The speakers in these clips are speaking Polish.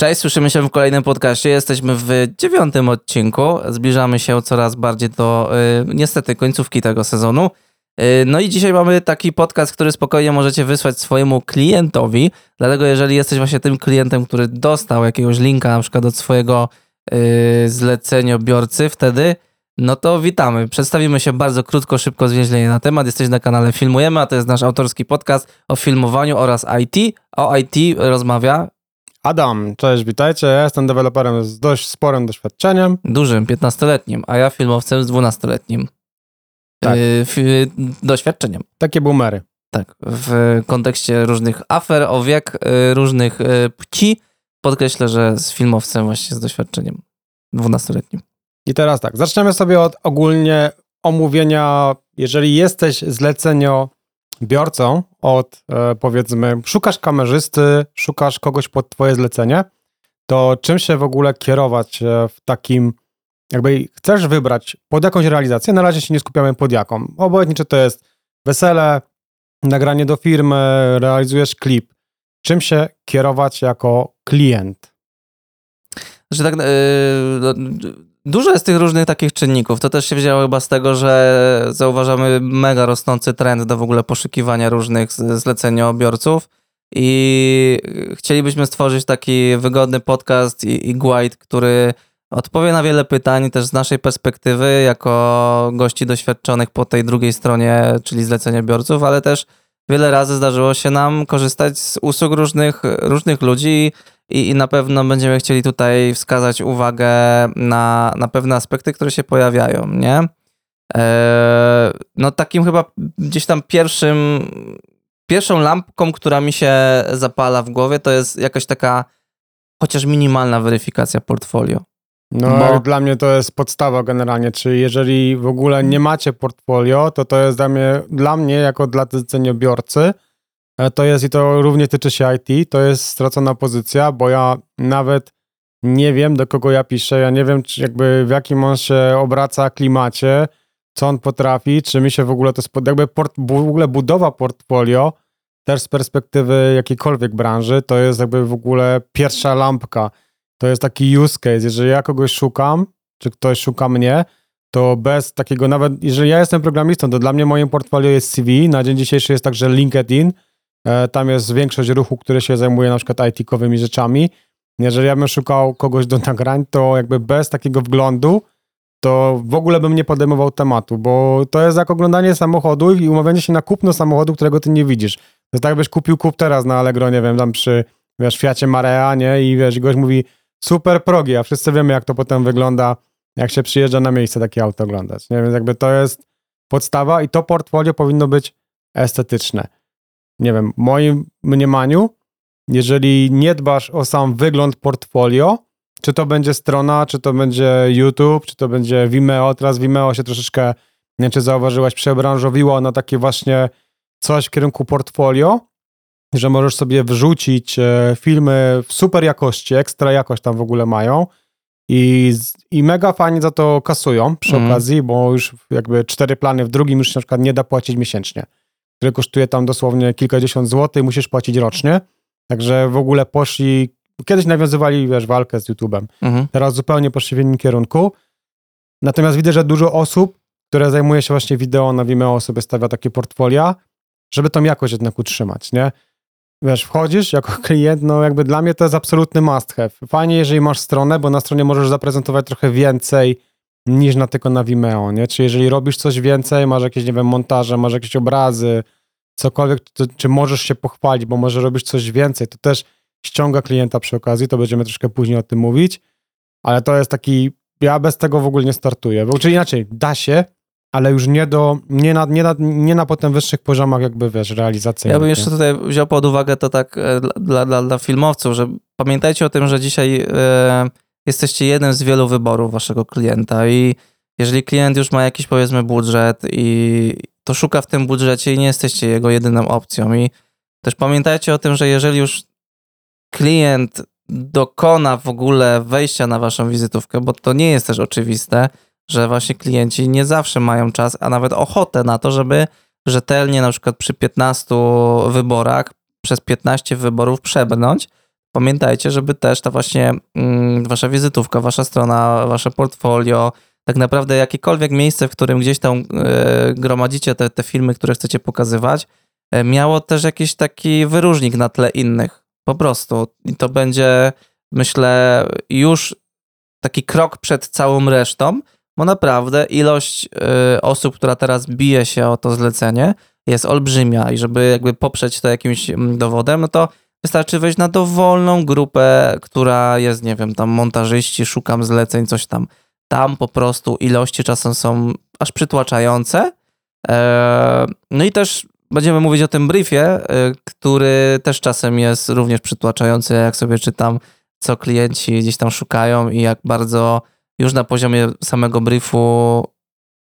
Cześć, słyszymy się w kolejnym podcaście. Jesteśmy w dziewiątym odcinku. Zbliżamy się coraz bardziej do y, niestety końcówki tego sezonu. Y, no i dzisiaj mamy taki podcast, który spokojnie możecie wysłać swojemu klientowi. Dlatego jeżeli jesteś właśnie tym klientem, który dostał jakiegoś linka na przykład od swojego y, zleceniobiorcy, wtedy no to witamy. Przedstawimy się bardzo krótko, szybko, zwięźlenie na temat. Jesteś na kanale Filmujemy, a to jest nasz autorski podcast o filmowaniu oraz IT. O IT rozmawia Adam, cześć, witajcie. Ja jestem deweloperem z dość sporym doświadczeniem. Dużym, 15-letnim, a ja filmowcem z 12-letnim Tak. yy, doświadczeniem. Takie boomery. Tak, w kontekście różnych afer o wiek, yy, różnych yy, płci, podkreślę, że z filmowcem właśnie z doświadczeniem 12-letnim. I teraz tak, zaczniemy sobie od ogólnie omówienia, jeżeli jesteś zleceniobiorcą od e, powiedzmy, szukasz kamerzysty, szukasz kogoś pod twoje zlecenie, to czym się w ogóle kierować e, w takim, jakby chcesz wybrać pod jakąś realizację, na razie się nie skupiamy pod jaką. Obojętnie czy to jest wesele, nagranie do firmy, realizujesz klip. Czym się kierować jako klient? Że tak, yy, no, dużo jest tych różnych takich czynników. To też się wzięło chyba z tego, że zauważamy mega rosnący trend do w ogóle poszukiwania różnych zleceniobiorców i chcielibyśmy stworzyć taki wygodny podcast i, i guide, który odpowie na wiele pytań też z naszej perspektywy jako gości doświadczonych po tej drugiej stronie, czyli zleceniobiorców, ale też wiele razy zdarzyło się nam korzystać z usług różnych, różnych ludzi i, i na pewno będziemy chcieli tutaj wskazać uwagę na, na pewne aspekty, które się pojawiają, nie? Eee, no takim chyba gdzieś tam pierwszym, pierwszą lampką, która mi się zapala w głowie, to jest jakaś taka chociaż minimalna weryfikacja portfolio. No, Bo- dla mnie to jest podstawa generalnie, czyli jeżeli w ogóle nie macie portfolio, to to jest dla mnie, dla mnie jako dla zleceniobiorcy, e, to jest i to również tyczy się IT, to jest stracona pozycja, bo ja nawet nie wiem, do kogo ja piszę, ja nie wiem, czy jakby w jakim on się obraca klimacie, co on potrafi, czy mi się w ogóle to spod... jakby port... w ogóle budowa portfolio też z perspektywy jakiejkolwiek branży, to jest jakby w ogóle pierwsza lampka, to jest taki use case. Jeżeli ja kogoś szukam, czy ktoś szuka mnie, to bez takiego, nawet jeżeli ja jestem programistą, to dla mnie moim portfolio jest CV. Na dzień dzisiejszy jest także LinkedIn. E, Tam jest większość ruchu, który się zajmuje na przykład IT-kowymi rzeczami. Jeżeli ja bym szukał kogoś do nagrań, to jakby bez takiego wglądu, to w ogóle bym nie podejmował tematu, bo to jest jak oglądanie samochodu i umawianie się na kupno samochodu, którego ty nie widzisz. To tak, jakbyś kupił kup teraz na Allegro, nie wiem, tam przy, wiesz, Fiacie Marea, nie? I wiesz, gość mówi, super progi, a wszyscy wiemy, jak to potem wygląda, jak się przyjeżdża na miejsce takie auto oglądać. Nie? Więc jakby to jest podstawa i to portfolio powinno być estetyczne. Nie wiem, w moim mniemaniu, jeżeli nie dbasz o sam wygląd portfolio, czy to będzie strona, czy to będzie YouTube, czy to będzie Vimeo, teraz Vimeo się troszeczkę, nie wiem, czy zauważyłaś, przebranżowiło na takie właśnie coś w kierunku portfolio, że możesz sobie wrzucić e, filmy w super jakości, ekstra jakość tam w ogóle mają i, i mega fajnie za to kasują przy Mhm. okazji, bo już jakby cztery plany w drugim już się na przykład nie da płacić miesięcznie, który kosztuje tam dosłownie kilkadziesiąt złotych musisz płacić rocznie, także w ogóle poszli, kiedyś nawiązywali, wiesz, walkę z YouTube'em, Mhm. teraz zupełnie poszli w innym kierunku. Natomiast widzę, że dużo osób, które zajmuje się właśnie wideo na Vimeo, sobie stawia takie portfolia, żeby tą jakość jednak utrzymać, nie? Wiesz, wchodzisz jako klient, no jakby dla mnie to jest absolutny must have. Fajnie, jeżeli masz stronę, bo na stronie możesz zaprezentować trochę więcej niż na tylko na Vimeo, nie? Czy jeżeli robisz coś więcej, masz jakieś, nie wiem, montaże, masz jakieś obrazy, cokolwiek, to, czy możesz się pochwalić, bo może robisz coś więcej, to też ściąga klienta przy okazji, to będziemy troszkę później o tym mówić, ale to jest taki, ja bez tego w ogóle nie startuję, bo, czyli inaczej, da się, ale już nie do, nie na, nie na, nie na potem wyższych poziomach jakby, wiesz, realizacyjnych. Ja bym jeszcze tutaj wziął pod uwagę to tak e, dla- dla, dla, filmowców, że pamiętajcie o tym, że dzisiaj e, jesteście jednym z wielu wyborów waszego klienta i jeżeli klient już ma jakiś powiedzmy budżet i to szuka w tym budżecie i nie jesteście jego jedyną opcją. I też pamiętajcie o tym, że jeżeli już klient dokona w ogóle wejścia na waszą wizytówkę, bo to nie jest też oczywiste, że właśnie klienci nie zawsze mają czas, a nawet ochotę na to, żeby rzetelnie na przykład przy 15 wyborach przez 15 wyborów przebrnąć, pamiętajcie, żeby też ta właśnie mm, wasza wizytówka, wasza strona, wasze portfolio, tak naprawdę jakiekolwiek miejsce, w którym gdzieś tam e, gromadzicie te, te filmy, które chcecie pokazywać, e, miało też jakiś taki wyróżnik na tle innych. Po prostu. I to będzie, myślę, już taki krok przed całą resztą, bo naprawdę ilość y, osób, która teraz bije się o to zlecenie, jest olbrzymia i żeby jakby poprzeć to jakimś mm, dowodem, no to wystarczy wejść na dowolną grupę, która jest, nie wiem, tam montażyści, szukam zleceń, coś tam. Tam po prostu ilości czasem są aż przytłaczające. E, no i też będziemy mówić o tym briefie, e, który też czasem jest również przytłaczający, jak sobie czytam, co klienci gdzieś tam szukają i jak bardzo już na poziomie samego briefu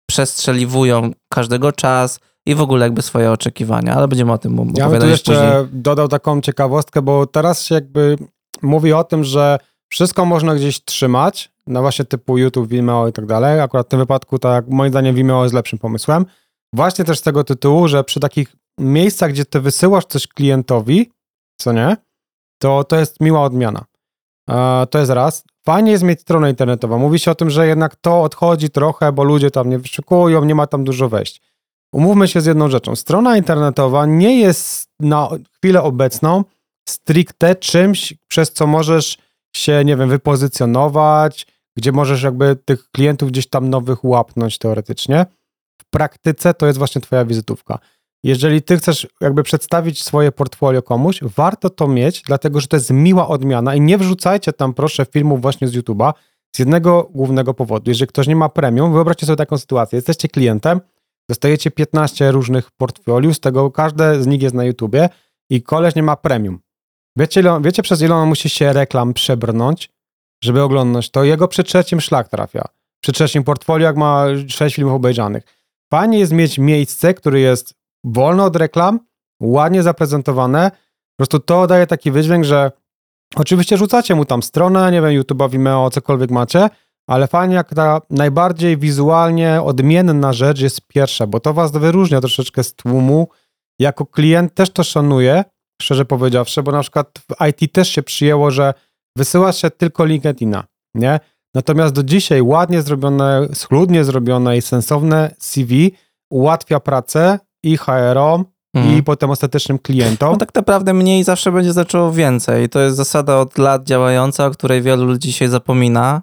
przestrzeliwują każdego czas i w ogóle jakby swoje oczekiwania, ale będziemy o tym Ja bym tu opowiadać jeszcze później. dodał taką ciekawostkę, bo teraz się jakby mówi o tym, że wszystko można gdzieś trzymać, na właśnie typu YouTube, Vimeo i tak dalej. Akurat w tym wypadku, tak moim zdaniem Vimeo jest lepszym pomysłem. Właśnie też z tego tytułu, że przy takich miejscach, gdzie ty wysyłasz coś klientowi, co nie, to to jest miła odmiana. E, to jest raz. Fajnie jest mieć stronę internetową. Mówi się o tym, że jednak to odchodzi trochę, bo ludzie tam nie wyszukują, nie ma tam dużo wejść. Umówmy się z jedną rzeczą. Strona internetowa nie jest na chwilę obecną stricte czymś, przez co możesz się, nie wiem, wypozycjonować, gdzie możesz jakby tych klientów gdzieś tam nowych łapnąć teoretycznie. W praktyce to jest właśnie twoja wizytówka. Jeżeli ty chcesz jakby przedstawić swoje portfolio komuś, warto to mieć, dlatego że to jest miła odmiana i nie wrzucajcie tam proszę filmów właśnie z YouTube'a z jednego głównego powodu. Jeżeli ktoś nie ma premium, wyobraźcie sobie taką sytuację. Jesteście klientem, dostajecie 15 różnych portfoliów, z tego każde z nich jest na YouTubie i koleś nie ma premium. Wiecie, ile, wiecie przez ile on musi się reklam przebrnąć, żeby oglądać to? Jego przy trzecim szlak trafia. Przy trzecim portfolio, jak ma 6 filmów obejrzanych. Fajnie jest mieć miejsce, które jest wolne od reklam, ładnie zaprezentowane. Po prostu to daje taki wydźwięk, że oczywiście rzucacie mu tam stronę, nie wiem, YouTube'a, Vimeo, cokolwiek macie, ale fajnie jak ta najbardziej wizualnie odmienna rzecz jest pierwsza, bo to was wyróżnia troszeczkę z tłumu. Jako klient też to szanuję, szczerze powiedziawszy, bo na przykład w IT też się przyjęło, że wysyła się tylko LinkedIna, nie? Natomiast do dzisiaj ładnie zrobione, schludnie zrobione i sensowne CV ułatwia pracę i HR-om, Mhm. i potem ostatecznym klientom. No tak naprawdę mniej zawsze będzie zaczęło więcej. To jest zasada od lat działająca, o której wielu ludzi dzisiaj zapomina.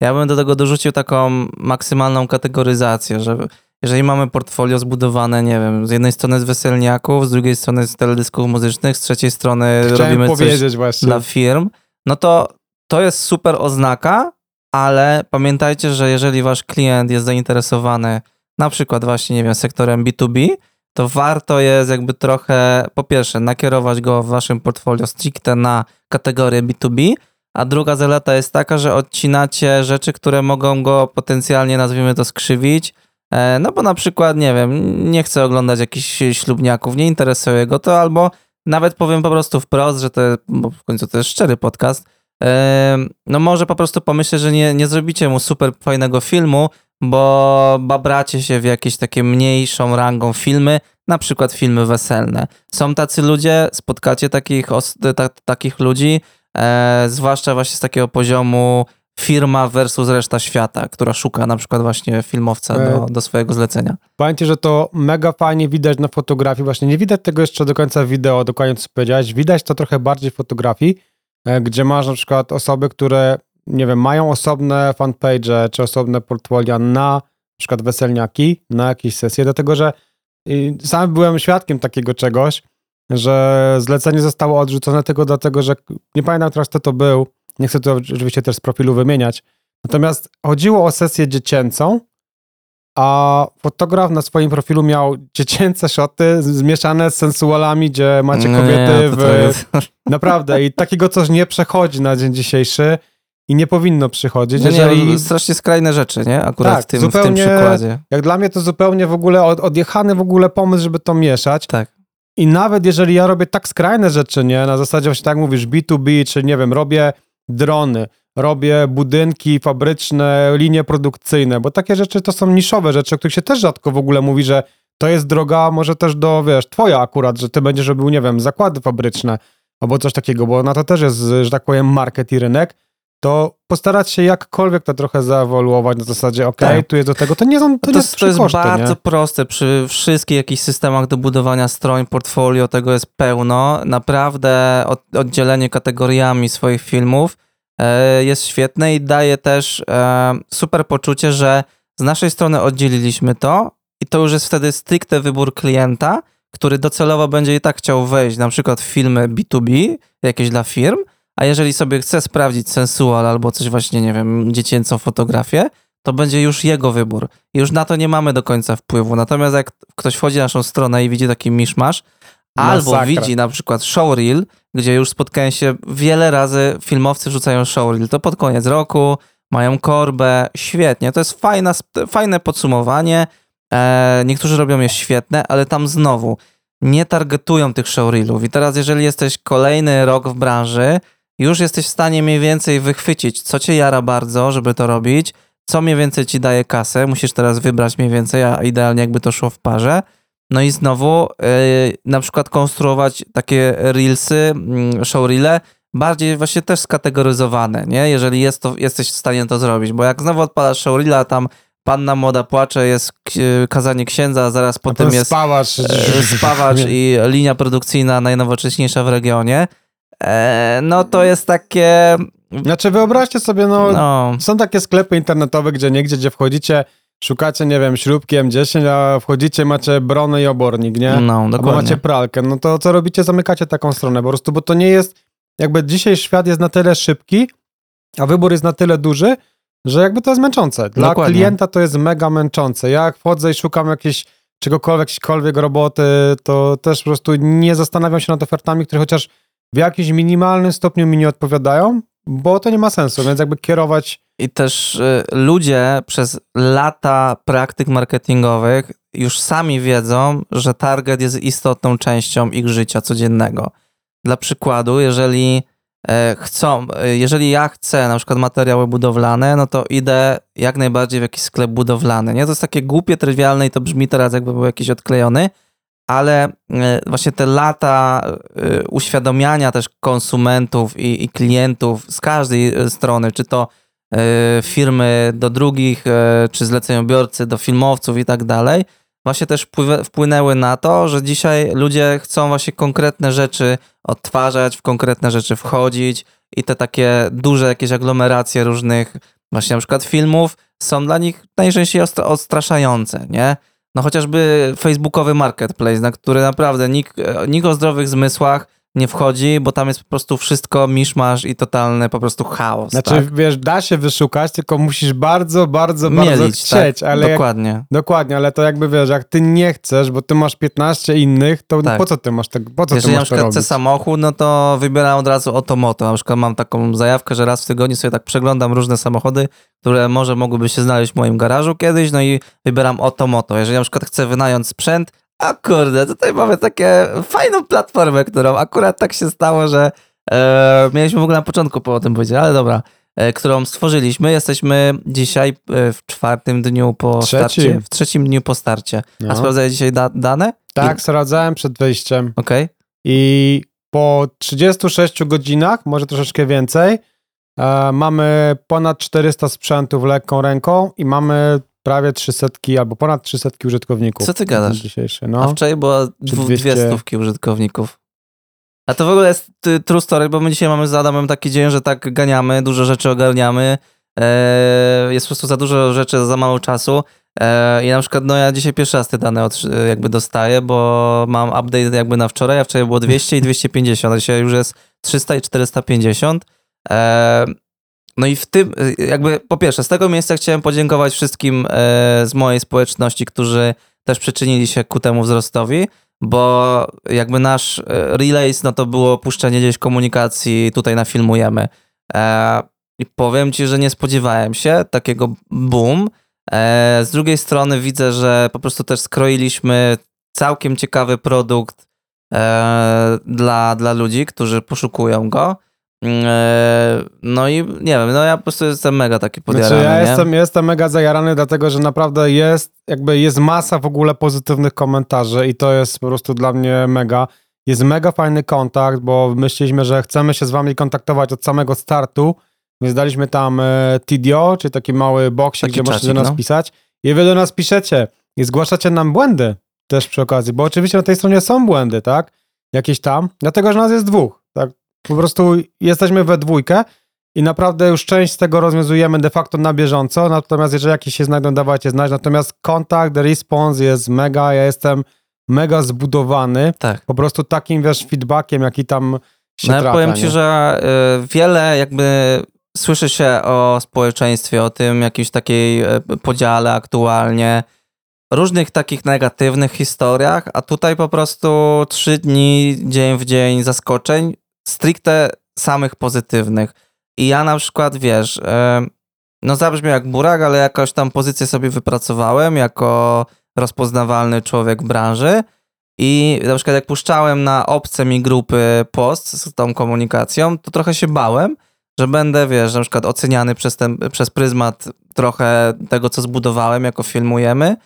Ja bym do tego dorzucił taką maksymalną kategoryzację, że jeżeli mamy portfolio zbudowane, nie wiem, z jednej strony z weselniaków, z drugiej strony z teledysków muzycznych, z trzeciej strony Chciałem robimy coś właśnie. dla firm, no to to jest super oznaka, ale pamiętajcie, że jeżeli wasz klient jest zainteresowany na przykład właśnie, nie wiem, sektorem B2B, to warto jest jakby trochę, po pierwsze, nakierować go w waszym portfolio stricte na kategorię B2B, a druga zaleta jest taka, że odcinacie rzeczy, które mogą go potencjalnie, nazwijmy to, skrzywić, E, no bo na przykład, nie wiem, nie chce oglądać jakichś ślubniaków, nie interesuje go to, albo nawet powiem po prostu wprost, że to, bo w końcu to jest szczery podcast, e, no może po prostu pomyśleć, że nie, nie zrobicie mu super fajnego filmu, bo babracie się w jakieś takie mniejszą rangą filmy, na przykład filmy weselne. Są tacy ludzie, spotkacie takich, takich ludzi, e, zwłaszcza właśnie z takiego poziomu firma versus reszta świata, która szuka na przykład właśnie filmowca E, do, do swojego zlecenia. Pamiętajcie, że to mega fajnie widać na fotografii. Właśnie nie widać tego jeszcze do końca wideo, dokładnie co powiedziałeś. Widać to trochę bardziej w fotografii, e, gdzie masz na przykład osoby, które, nie wiem, mają osobne fanpage czy osobne portfolia na na przykład weselniaki, na jakieś sesje, dlatego że sam byłem świadkiem takiego czegoś, że zlecenie zostało odrzucone tylko dlatego, że nie pamiętam teraz kto to był, nie chcę to oczywiście też z profilu wymieniać, natomiast chodziło o sesję dziecięcą, a fotograf na swoim profilu miał dziecięce szoty zmieszane z sensualami, gdzie macie No kobiety nie, w... Naprawdę i takiego coś nie przechodzi na dzień dzisiejszy i nie powinno przychodzić, No jeżeli... nie, strasznie skrajne rzeczy, nie? Akurat Tak, w, tym, w tym zupełnie- przykładzie. Jak dla mnie to zupełnie w ogóle od, odjechany w ogóle pomysł, żeby to mieszać. Tak. I nawet jeżeli ja robię tak skrajne rzeczy, nie, na zasadzie właśnie tak mówisz, B2B, czy nie wiem, robię drony, robię budynki fabryczne, linie produkcyjne, bo takie rzeczy to są niszowe rzeczy, o których się też rzadko w ogóle mówi, że to jest droga może też do, wiesz, twoja akurat, że ty będziesz robił, nie wiem, zakłady fabryczne, albo coś takiego, bo na to też jest, że tak powiem, market i rynek, to postarać się jakkolwiek to trochę zaewoluować na zasadzie, ok, Tak. tu jest do tego, to nie są to, To, nie jest, to jest koszty, bardzo nie? proste. Przy wszystkich jakichś systemach do budowania stron, portfolio, tego jest pełno. Naprawdę od, oddzielenie kategoriami swoich filmów e, jest świetne i daje też e, super poczucie, że z naszej strony oddzieliliśmy to i to już jest wtedy stricte wybór klienta, który docelowo będzie i tak chciał wejść na przykład w filmy B2B, jakieś dla firm, a jeżeli sobie chce sprawdzić sensual albo coś właśnie, nie wiem, dziecięcą fotografię, to będzie już jego wybór. I już na to nie mamy do końca wpływu. Natomiast jak ktoś wchodzi na naszą stronę i widzi taki miszmasz, albo Masakra. widzi na przykład showreel, gdzie już spotkałem się wiele razy, filmowcy wrzucają showreel, to pod koniec roku, mają korbę, świetnie. To jest fajna, fajne podsumowanie. E, niektórzy robią je świetne, ale tam znowu nie targetują tych showreelów. I teraz, jeżeli jesteś kolejny rok w branży, już jesteś w stanie mniej więcej wychwycić, co cię jara bardzo, żeby to robić, co mniej więcej ci daje kasę. Musisz teraz wybrać mniej więcej, a idealnie jakby to szło w parze. No i znowu yy, na przykład konstruować takie reelsy, mm, showreele, bardziej właśnie też skategoryzowane, nie? Jeżeli jest to, jesteś w stanie to zrobić, bo jak znowu odpalasz showreela, tam panna młoda płacze, jest k- kazanie księdza, a zaraz potem jest spawacz, e, spawacz i linia produkcyjna najnowocześniejsza w regionie, no to jest takie, Znaczy wyobraźcie sobie, no, no, są takie sklepy internetowe, gdzie niegdzie, gdzie wchodzicie, szukacie, nie wiem, śrubki M10, a wchodzicie, macie bronę i obornik, nie? no Albo dokładnie. macie pralkę, no to co robicie? Zamykacie taką stronę po prostu, bo to nie jest, jakby dzisiaj świat jest na tyle szybki, a wybór jest na tyle duży, że jakby to jest męczące. Dla Dokładnie. klienta to jest mega męczące. Ja jak wchodzę i szukam jakiejś czegokolwiek, jakiejkolwiek roboty, to też po prostu nie zastanawiam się nad ofertami, które chociaż w jakimś minimalnym stopniu mi nie odpowiadają, bo to nie ma sensu, więc jakby kierować I też y, ludzie przez lata praktyk marketingowych już sami wiedzą, że target jest istotną częścią ich życia codziennego. Dla przykładu, jeżeli e, chcą, e, jeżeli ja chcę na przykład materiały budowlane, no to idę jak najbardziej w jakiś sklep budowlany. Nie? To jest takie głupie, trywialne i to brzmi teraz jakby był jakiś odklejony, ale e, właśnie te lata e, uświadamiania też konsumentów i, i klientów z każdej e, strony, czy to firmy do drugich, czy zleceniobiorcy do filmowców i tak dalej, właśnie też wpłynęły na to, że dzisiaj ludzie chcą właśnie konkretne rzeczy odtwarzać, w konkretne rzeczy wchodzić i te takie duże jakieś aglomeracje różnych właśnie na przykład filmów są dla nich najczęściej odstraszające, nie? No chociażby facebookowy marketplace, na który naprawdę nikt, e, nikt o zdrowych zmysłach nie wchodzi, bo tam jest po prostu wszystko miszmasz i totalny po prostu chaos. Znaczy, tak? wiesz, da się wyszukać, tylko musisz bardzo, bardzo, bardzo Mielić, chcieć, tak, ale jak, dokładnie. dokładnie, ale to jakby wiesz, jak ty nie chcesz, bo ty masz 15 innych, to Tak. po co ty masz tego, po co ty Jeżeli na masz to przykład chcę robić? samochód, no to wybieram od razu Otomoto. Na przykład mam taką zajawkę, że raz w tygodniu sobie tak przeglądam różne samochody, które może mogłyby się znaleźć w moim garażu kiedyś, no i wybieram Otomoto. Jeżeli na przykład chcę wynająć sprzęt, a kurde, tutaj mamy takie fajną platformę, którą akurat tak się stało, że e, mieliśmy w ogóle na początku po o tym powiedzieć, ale dobra, e, którą stworzyliśmy. Jesteśmy dzisiaj e, w czwartym dniu po Trzeci. starcie, w trzecim dniu po starcie. No. A sprawdzałeś dzisiaj da dane? Tak, sprawdzałem przed wyjściem Okej. i po 36 godzinach, może troszeczkę więcej, e, mamy ponad 400 sprzętów lekką ręką i mamy prawie 300 albo ponad 300 użytkowników. Co ty gadasz? Dzisiejszy, A no. wczoraj było dwu, 200. dwie stówki użytkowników. A to w ogóle jest true story, bo my dzisiaj mamy z Adamem taki dzień, że tak ganiamy, dużo rzeczy ogarniamy. E, jest po prostu za dużo rzeczy, za mało czasu. E, I na przykład, no ja dzisiaj pierwszy raz te dane od, jakby dostaję, bo mam update jakby na wczoraj, a wczoraj było 200 i 250, a dzisiaj już jest 300 i 450. No i w tym, y, jakby po pierwsze, z tego miejsca chciałem podziękować wszystkim e, z mojej społeczności, którzy też przyczynili się ku temu wzrostowi, bo jakby nasz e, release, no to było puszczenie gdzieś komunikacji, tutaj na filmujemy. E, I powiem ci, że nie spodziewałem się takiego boom. Z drugiej strony widzę, że po prostu też skroiliśmy całkiem ciekawy produkt dla, dla ludzi, którzy poszukują go. E, no i nie wiem, no ja po prostu jestem mega taki podjarany, Znaczy, ja nie? jestem, jestem mega zajarany, dlatego że naprawdę jest, jakby jest masa w ogóle pozytywnych komentarzy i to jest po prostu dla mnie mega. jest mega fajny kontakt, bo myśleliśmy, że chcemy się z wami kontaktować od samego startu, więc daliśmy tam e, TDO, czyli taki mały boksik, gdzie możecie do nas no. pisać i wy do nas piszecie i zgłaszacie nam błędy też przy okazji, bo oczywiście na tej stronie są błędy, tak? Jakieś tam, dlatego, że nas jest dwóch, tak? Po prostu jesteśmy we dwójkę i naprawdę już część z tego rozwiązujemy de facto na bieżąco, natomiast jeżeli jakieś się znajdą, dawajcie znać, natomiast kontakt, response jest mega, ja jestem mega zbudowany, Tak. po prostu takim, wiesz, feedbackiem, jaki tam się No trafia, powiem ci, nie? że y, wiele jakby słyszy się o społeczeństwie, o tym jakimś takiej y, podziale aktualnie, różnych takich negatywnych historiach, a tutaj po prostu trzy dni, dzień w dzień zaskoczeń, stricte samych pozytywnych. I ja na przykład, wiesz, y, no zabrzmiał jak burak, ale jakoś tam pozycję sobie wypracowałem jako rozpoznawalny człowiek branży. I na przykład jak puszczałem na obce mi grupy post z tą komunikacją, to trochę się bałem, że będę, wiesz, na przykład oceniany przez, ten, przez pryzmat trochę tego, co zbudowałem, jako filmujemy.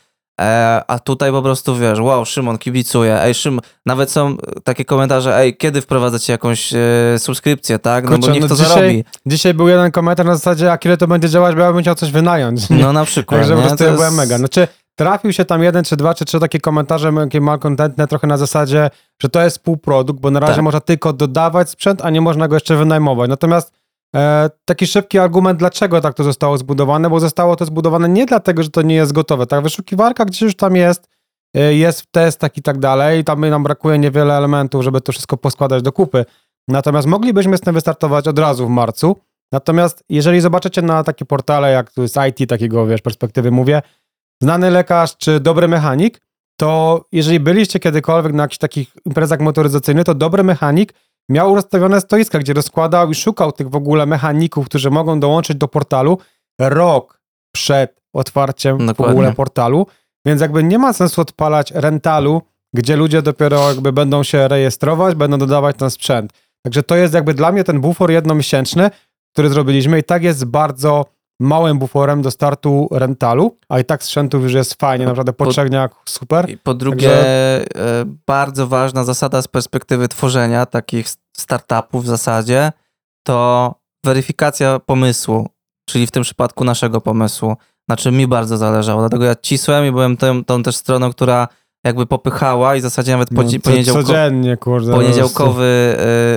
E, a tutaj po prostu wiesz, wow, Szymon kibicuje, ej Szymon, nawet są takie komentarze, ej, kiedy wprowadzacie jakąś e, subskrypcję, tak? No Kurczę, bo niech no to dzisiaj- zarobi. Dzisiaj był jeden komentarz na zasadzie, a kiedy to będzie działać, bo ja bym chciał coś wynająć. nie? No na przykład. Także po prostu ja jest- byłem mega. Znaczy, trafił się tam jeden, czy dwa, czy trzy takie komentarze takie malkontentne, trochę na zasadzie, że to jest półprodukt, bo na razie Tak. można tylko dodawać sprzęt, a nie można go jeszcze wynajmować. Natomiast e, taki szybki argument, dlaczego tak to zostało zbudowane, bo zostało to zbudowane nie dlatego, że to nie jest gotowe. Tak, wyszukiwarka gdzieś już tam jest, e, jest w testach i tak dalej, tam nam brakuje niewiele elementów, żeby to wszystko poskładać do kupy. Natomiast moglibyśmy z tym wystartować od razu w marcu. Natomiast jeżeli zobaczycie na takie portale, jak tu jest IT, takiego wiesz, perspektywy mówię, znany lekarz czy dobry mechanik, to jeżeli byliście kiedykolwiek na jakichś takich imprezach motoryzacyjnych, to dobry mechanik miał rozstawione stoiska, gdzie rozkładał i szukał tych w ogóle mechaników, którzy mogą dołączyć do portalu rok przed otwarciem w Dokładnie. ogóle portalu, więc jakby nie ma sensu odpalać rentalu, gdzie ludzie dopiero jakby będą się rejestrować, będą dodawać ten sprzęt. Także to jest jakby dla mnie ten bufor jednomiesięczny, który zrobiliśmy i tak jest bardzo małym buforem do startu rentalu, a i tak sprzętów już jest fajnie, naprawdę po Po- trzech dniach super. I po drugie, e, bardzo ważna zasada z perspektywy tworzenia takich startupów w zasadzie, to weryfikacja pomysłu, czyli w tym przypadku naszego pomysłu, na czym mi bardzo zależało. Dlatego ja cisłem i byłem tą, tą też stroną, która jakby popychała i w zasadzie nawet No, podzi- co- poniedziałko- Codziennie, kurde. poniedziałkowy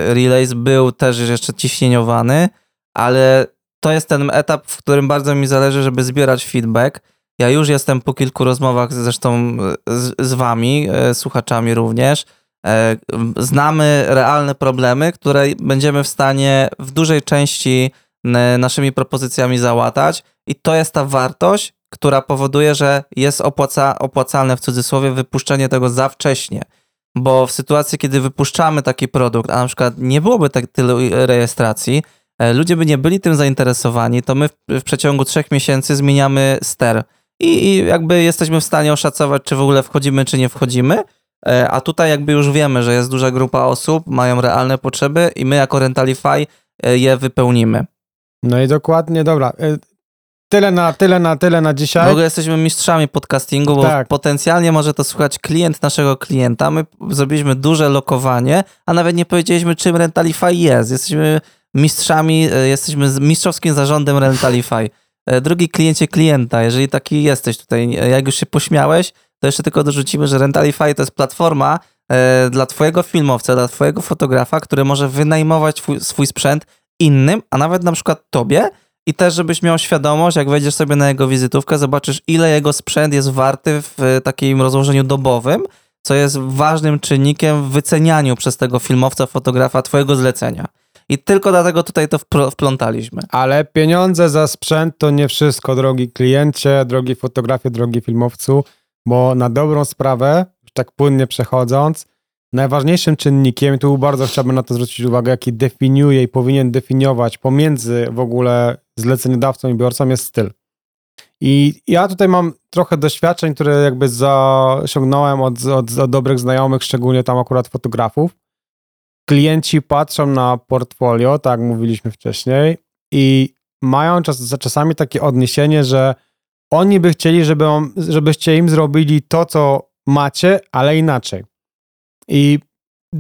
e, release był też jeszcze ciśnieniowany, ale to jest ten etap, w którym bardzo mi zależy, żeby zbierać feedback. Ja już jestem po kilku rozmowach zresztą z, z wami, e, słuchaczami również. E, Znamy realne problemy, które będziemy w stanie w dużej części naszymi propozycjami załatać i to jest ta wartość, która powoduje, że jest opłaca, opłacalne w cudzysłowie wypuszczenie tego za wcześnie. Bo w sytuacji, kiedy wypuszczamy taki produkt, a na przykład nie byłoby tak tylu rejestracji, ludzie by nie byli tym zainteresowani, to my w, w przeciągu trzech miesięcy zmieniamy ster. I, I jakby jesteśmy w stanie oszacować, czy w ogóle wchodzimy, czy nie wchodzimy. E, A tutaj jakby już wiemy, że jest duża grupa osób, mają realne potrzeby i my jako Rentalify e, je wypełnimy. No i dokładnie, dobra. Tyle na, tyle na, tyle na W dzisiaj. ogóle jesteśmy mistrzami podcastingu, bo Tak. potencjalnie może to słuchać klient naszego klienta. My zrobiliśmy duże lokowanie, a nawet nie powiedzieliśmy, czym Rentalify jest. Jesteśmy mistrzami, e, jesteśmy z mistrzowskim zarządem Rentalify. E, Drugi kliencie klienta, jeżeli taki jesteś tutaj, e, jak już się pośmiałeś, to jeszcze tylko dorzucimy, że Rentalify to jest platforma dla twojego filmowca, dla twojego fotografa, który może wynajmować twój, swój sprzęt innym, a nawet na przykład tobie, i też, żebyś miał świadomość, jak wejdziesz sobie na jego wizytówkę, zobaczysz, ile jego sprzęt jest warty w takim rozłożeniu dobowym, co jest ważnym czynnikiem w wycenianiu przez tego filmowca, fotografa twojego zlecenia. I tylko dlatego tutaj to wplątaliśmy. Ale pieniądze za sprzęt to nie wszystko, drogi kliencie, drogi fotografie, drogi filmowcu, bo na dobrą sprawę, tak płynnie przechodząc, najważniejszym czynnikiem, tu bardzo chciałbym na to zwrócić uwagę, jaki definiuje i powinien definiować pomiędzy w ogóle zleceniodawcą i biorcą jest styl. I ja tutaj mam trochę doświadczeń, które jakby zasiągnąłem od, od, od dobrych znajomych, szczególnie tam akurat fotografów. Klienci patrzą na portfolio, tak jak mówiliśmy wcześniej, i mają czas, czasami takie odniesienie, że oni by chcieli, żeby, żebyście im zrobili to, co macie, ale inaczej. I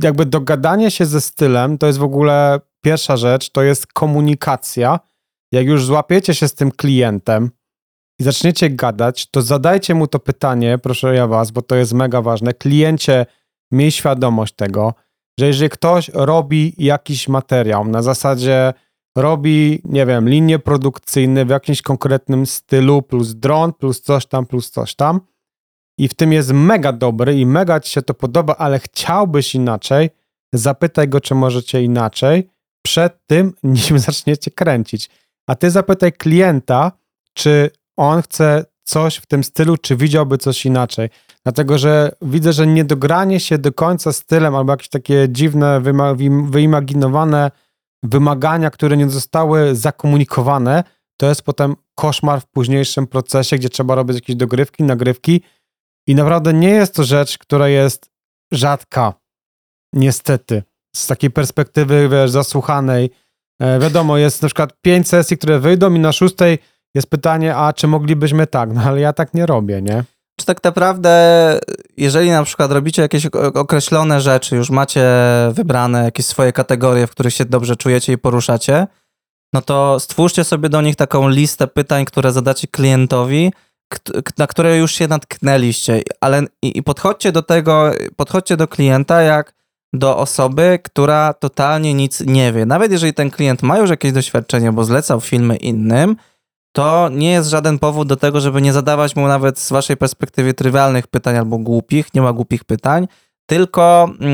jakby dogadanie się ze stylem to jest w ogóle pierwsza rzecz, to jest komunikacja. Jak już złapiecie się z tym klientem i zaczniecie gadać, to zadajcie mu to pytanie, proszę ja was, bo to jest mega ważne. Kliencie, miej świadomość tego, że jeżeli ktoś robi jakiś materiał na zasadzie robi, nie wiem, linie produkcyjne w jakimś konkretnym stylu, plus dron, plus coś tam, plus coś tam, i w tym jest mega dobry i mega ci się to podoba, ale chciałbyś inaczej, zapytaj go, czy możecie inaczej, przed tym, nim zaczniecie kręcić. A ty zapytaj klienta, czy on chce coś w tym stylu, czy widziałby coś inaczej. Dlatego, że widzę, że niedogranie się do końca stylem albo jakieś takie dziwne, wyimaginowane wymagania, które nie zostały zakomunikowane, to jest potem koszmar w późniejszym procesie, gdzie trzeba robić jakieś dogrywki, nagrywki i naprawdę nie jest to rzecz, która jest rzadka, niestety. Z takiej perspektywy, wiesz, zasłuchanej. E, wiadomo, jest na przykład pięć sesji, które wyjdą i na szóstej jest pytanie, a czy moglibyśmy tak? No ale ja tak nie robię, nie? Czy tak naprawdę, jeżeli na przykład robicie jakieś określone rzeczy, już macie wybrane jakieś swoje kategorie, w których się dobrze czujecie i poruszacie, no to stwórzcie sobie do nich taką listę pytań, które zadacie klientowi, na które już się natknęliście, ale i, i podchodźcie do tego, podchodźcie do klienta jak do osoby, która totalnie nic nie wie. Nawet jeżeli ten klient ma już jakieś doświadczenie, bo zlecał filmy innym, to nie jest żaden powód do tego, żeby nie zadawać mu nawet z waszej perspektywy trywialnych pytań albo głupich, nie ma głupich pytań, tylko yy,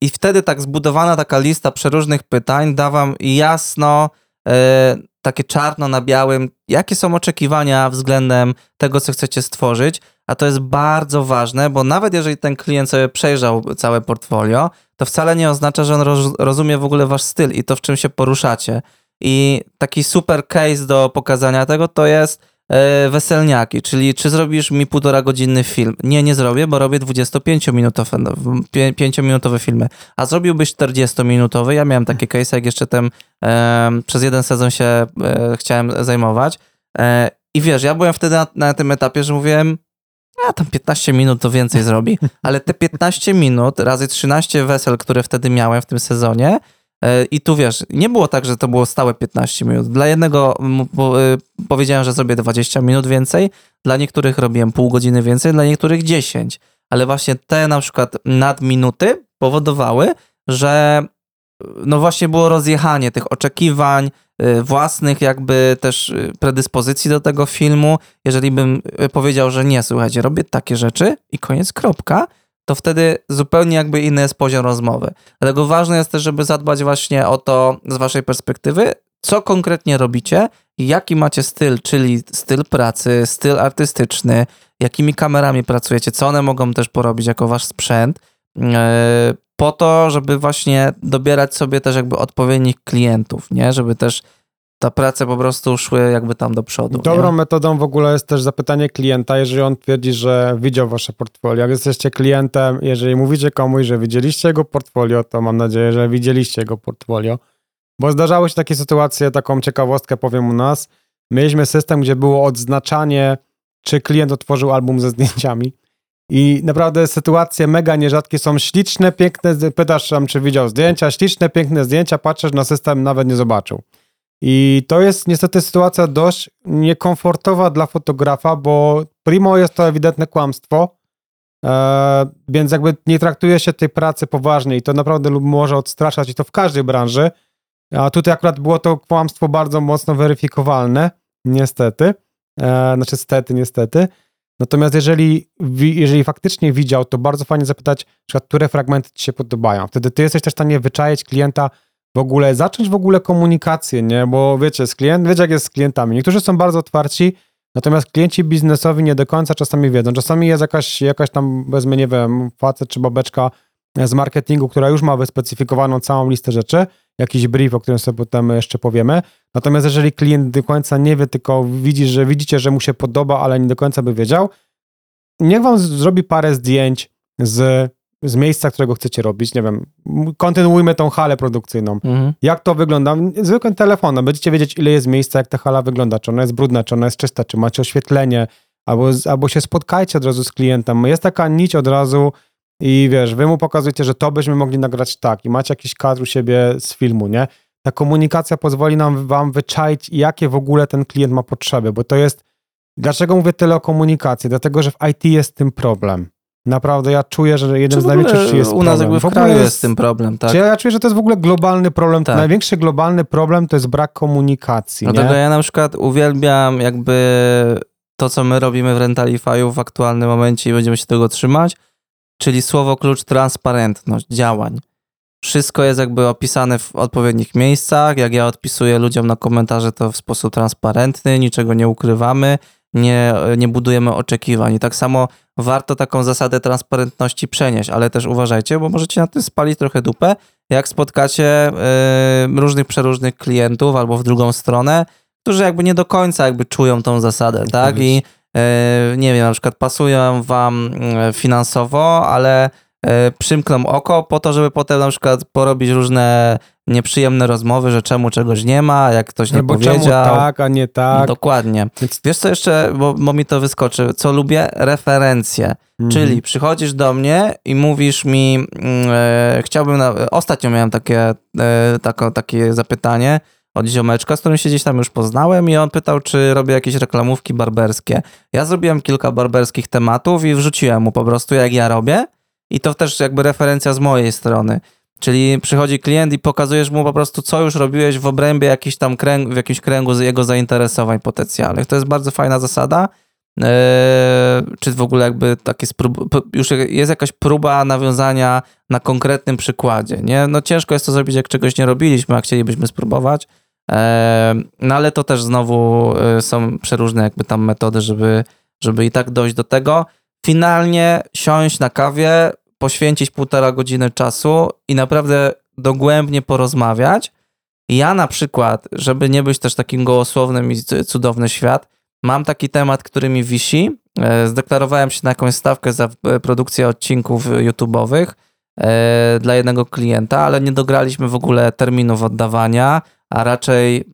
i wtedy tak zbudowana taka lista przeróżnych pytań da wam jasno, yy, takie czarno na białym, jakie są oczekiwania względem tego, co chcecie stworzyć, a to jest bardzo ważne, bo nawet jeżeli ten klient sobie przejrzał całe portfolio, to wcale nie oznacza, że on roz, rozumie w ogóle wasz styl i to, w czym się poruszacie. I taki super case do pokazania tego to jest e, weselniaki, czyli czy zrobisz mi półtora godzinny film? Nie, nie zrobię, bo robię 25-minutowe 5-minutowe filmy. A zrobiłbyś 40-minutowy? Ja miałem takie case, jak jeszcze tym e, przez jeden sezon się e, chciałem zajmować. I wiesz, ja byłem wtedy na, na tym etapie, że mówiłem, a tam 15 minut to więcej zrobi, ale te 15 minut razy 13 wesel, które wtedy miałem w tym sezonie, I tu wiesz, nie było tak, że to było stałe 15 minut. Dla jednego y, powiedziałem, że zrobię 20 minut więcej, dla niektórych robiłem pół godziny więcej, dla niektórych 10. Ale właśnie te na przykład nadminuty powodowały, że no właśnie było rozjechanie tych oczekiwań, y, własnych jakby też predyspozycji do tego filmu. Jeżeli bym powiedział, że nie, słuchajcie, robię takie rzeczy i koniec, kropka, to wtedy zupełnie jakby inny jest poziom rozmowy. Dlatego ważne jest też, żeby zadbać właśnie o to z waszej perspektywy, co konkretnie robicie, jaki macie styl, czyli styl pracy, styl artystyczny, jakimi kamerami pracujecie, co one mogą też porobić jako wasz sprzęt, e, po to, żeby właśnie dobierać sobie też jakby odpowiednich klientów, nie? Żeby też ta prace po prostu szły jakby tam do przodu. Dobrą nie? metodą w ogóle jest też zapytanie klienta, jeżeli on twierdzi, że widział wasze portfolio. Jak jesteście klientem, jeżeli mówicie komuś, że widzieliście jego portfolio, to mam nadzieję, że widzieliście jego portfolio. Bo zdarzały się takie sytuacje, taką ciekawostkę powiem u nas. Mieliśmy system, gdzie było odznaczanie, czy klient otworzył album ze zdjęciami. I naprawdę sytuacje mega nierzadkie są śliczne, piękne. Pytasz czy widział zdjęcia, śliczne, piękne zdjęcia, patrzysz na system, nawet nie zobaczył. I to jest niestety sytuacja dość niekomfortowa dla fotografa, bo primo jest to ewidentne kłamstwo, e, więc jakby nie traktuje się tej pracy poważnie i to naprawdę może odstraszać i to w każdej branży. A tutaj akurat było to kłamstwo bardzo mocno weryfikowalne, niestety. E, znaczy, stety, niestety. Natomiast jeżeli, jeżeli faktycznie widział, to bardzo fajnie zapytać, które fragmenty ci się podobają. Wtedy ty jesteś też w stanie wyczaić klienta, w ogóle zacząć w ogóle komunikację, nie? Bo wiecie, z klient, wiecie jak jest z klientami. Niektórzy są bardzo otwarci, natomiast klienci biznesowi nie do końca czasami wiedzą. Czasami jest jakaś, jakaś tam, wezmę, nie wiem, facet czy babeczka z marketingu, która już ma wyspecyfikowaną całą listę rzeczy, jakiś brief, o którym sobie potem jeszcze powiemy. Natomiast jeżeli klient do końca nie wie, tylko widzi, że widzicie, że mu się podoba, ale nie do końca by wiedział, niech wam zrobi parę zdjęć z z miejsca, którego chcecie robić, nie wiem, kontynuujmy tą halę produkcyjną. Mhm. Jak to wygląda? Zwykłym telefonem. Będziecie wiedzieć, ile jest miejsca, jak ta hala wygląda, czy ona jest brudna, czy ona jest czysta, czy macie oświetlenie, albo, albo się spotkajcie od razu z klientem. Jest taka nić od razu, i wiesz, wy mu pokazujecie, że to byśmy mogli nagrać tak i macie jakiś kadr u siebie z filmu, nie? Ta komunikacja pozwoli nam wam wyczaić, jakie w ogóle ten klient ma potrzeby, bo to jest, dlaczego mówię tyle o komunikacji? Dlatego, że w IT jest tym problem. Naprawdę ja czuję, że jeden z w największych jest U nas problem. jakby w, ogóle kraju jest z tym problem, tak? Czy ja czuję, że to jest w ogóle globalny problem. Tak. Największy globalny problem to jest brak komunikacji. Dlatego nie? ja na przykład uwielbiam jakby to, co my robimy w Rentalify'u w aktualnym momencie i będziemy się tego trzymać, czyli słowo klucz transparentność działań. Wszystko jest jakby opisane w odpowiednich miejscach. Jak ja odpisuję ludziom na komentarze, to w sposób transparentny, niczego nie ukrywamy, nie, nie budujemy oczekiwań. I tak samo warto taką zasadę transparentności przenieść, ale też uważajcie, bo możecie na tym spalić trochę dupę, jak spotkacie y, różnych przeróżnych klientów albo w drugą stronę, którzy jakby nie do końca jakby czują tą zasadę, tak? I y, nie wiem, na przykład pasują wam y, finansowo, ale przymkną oko po to, żeby potem na przykład porobić różne nieprzyjemne rozmowy, że czemu czegoś nie ma, jak ktoś nie Albo powiedział. czemu tak, a nie tak. Dokładnie. Więc- Wiesz co jeszcze, bo, bo mi to wyskoczy, co lubię? Referencje. Mhm. Czyli przychodzisz do mnie i mówisz mi, mm, e, chciałbym, na, ostatnio miałem takie, e, tako, takie zapytanie od ziomeczka, z którym się gdzieś tam już poznałem i on pytał, czy robię jakieś reklamówki barberskie. Ja zrobiłem kilka barberskich tematów i wrzuciłem mu po prostu, jak ja robię i to też jakby referencja z mojej strony. Czyli przychodzi klient i pokazujesz mu po prostu, co już robiłeś w obrębie jakiś tam kręg, w jakimś kręgu z jego zainteresowań potencjalnych. To jest bardzo fajna zasada. Eee, czy w ogóle jakby takie sprób- już jest jakaś próba nawiązania na konkretnym przykładzie, nie? No ciężko jest to zrobić, jak czegoś nie robiliśmy, a chcielibyśmy spróbować. Eee, no ale to też znowu e, są przeróżne jakby tam metody, żeby, żeby i tak dojść do tego. Finalnie siąść na kawie, poświęcić półtora godziny czasu i naprawdę dogłębnie porozmawiać. Ja na przykład, żeby nie być też takim gołosłownym i cudowny świat, mam taki temat, który mi wisi. E, Zdeklarowałem się na jakąś stawkę za e, produkcję odcinków e, YouTube'owych dla jednego klienta, ale nie dograliśmy w ogóle terminów oddawania, a raczej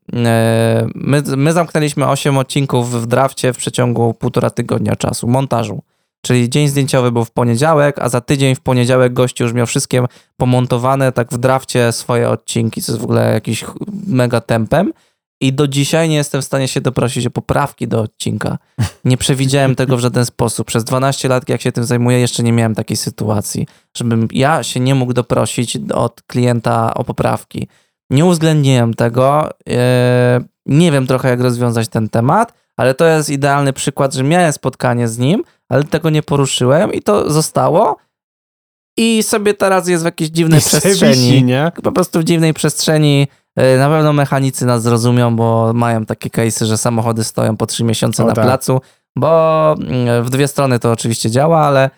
my, my zamknęliśmy 8 odcinków w drafcie w przeciągu półtora tygodnia czasu, montażu. Czyli dzień zdjęciowy był w poniedziałek, a za tydzień w poniedziałek gościu już miał wszystkie pomontowane tak w drafcie swoje odcinki, co jest w ogóle jakiś mega tempem. I do dzisiaj nie jestem w stanie się doprosić o poprawki do odcinka. Nie przewidziałem tego w żaden sposób. Przez 12 lat, jak się tym zajmuję, jeszcze nie miałem takiej sytuacji, żebym ja się nie mógł doprosić od klienta o poprawki. Nie uwzględniłem tego. e, Nie wiem trochę, jak rozwiązać ten temat, ale to jest idealny przykład, że miałem spotkanie z nim, ale tego nie poruszyłem i to zostało. I sobie teraz jest w jakiejś dziwnej I przestrzeni wisi, nie? po prostu w dziwnej przestrzeni. e, Na pewno mechanicy nas zrozumią, bo mają takie case'y, że samochody stoją po trzy miesiące O, na tak. placu, bo mm, w dwie strony to oczywiście działa, ale,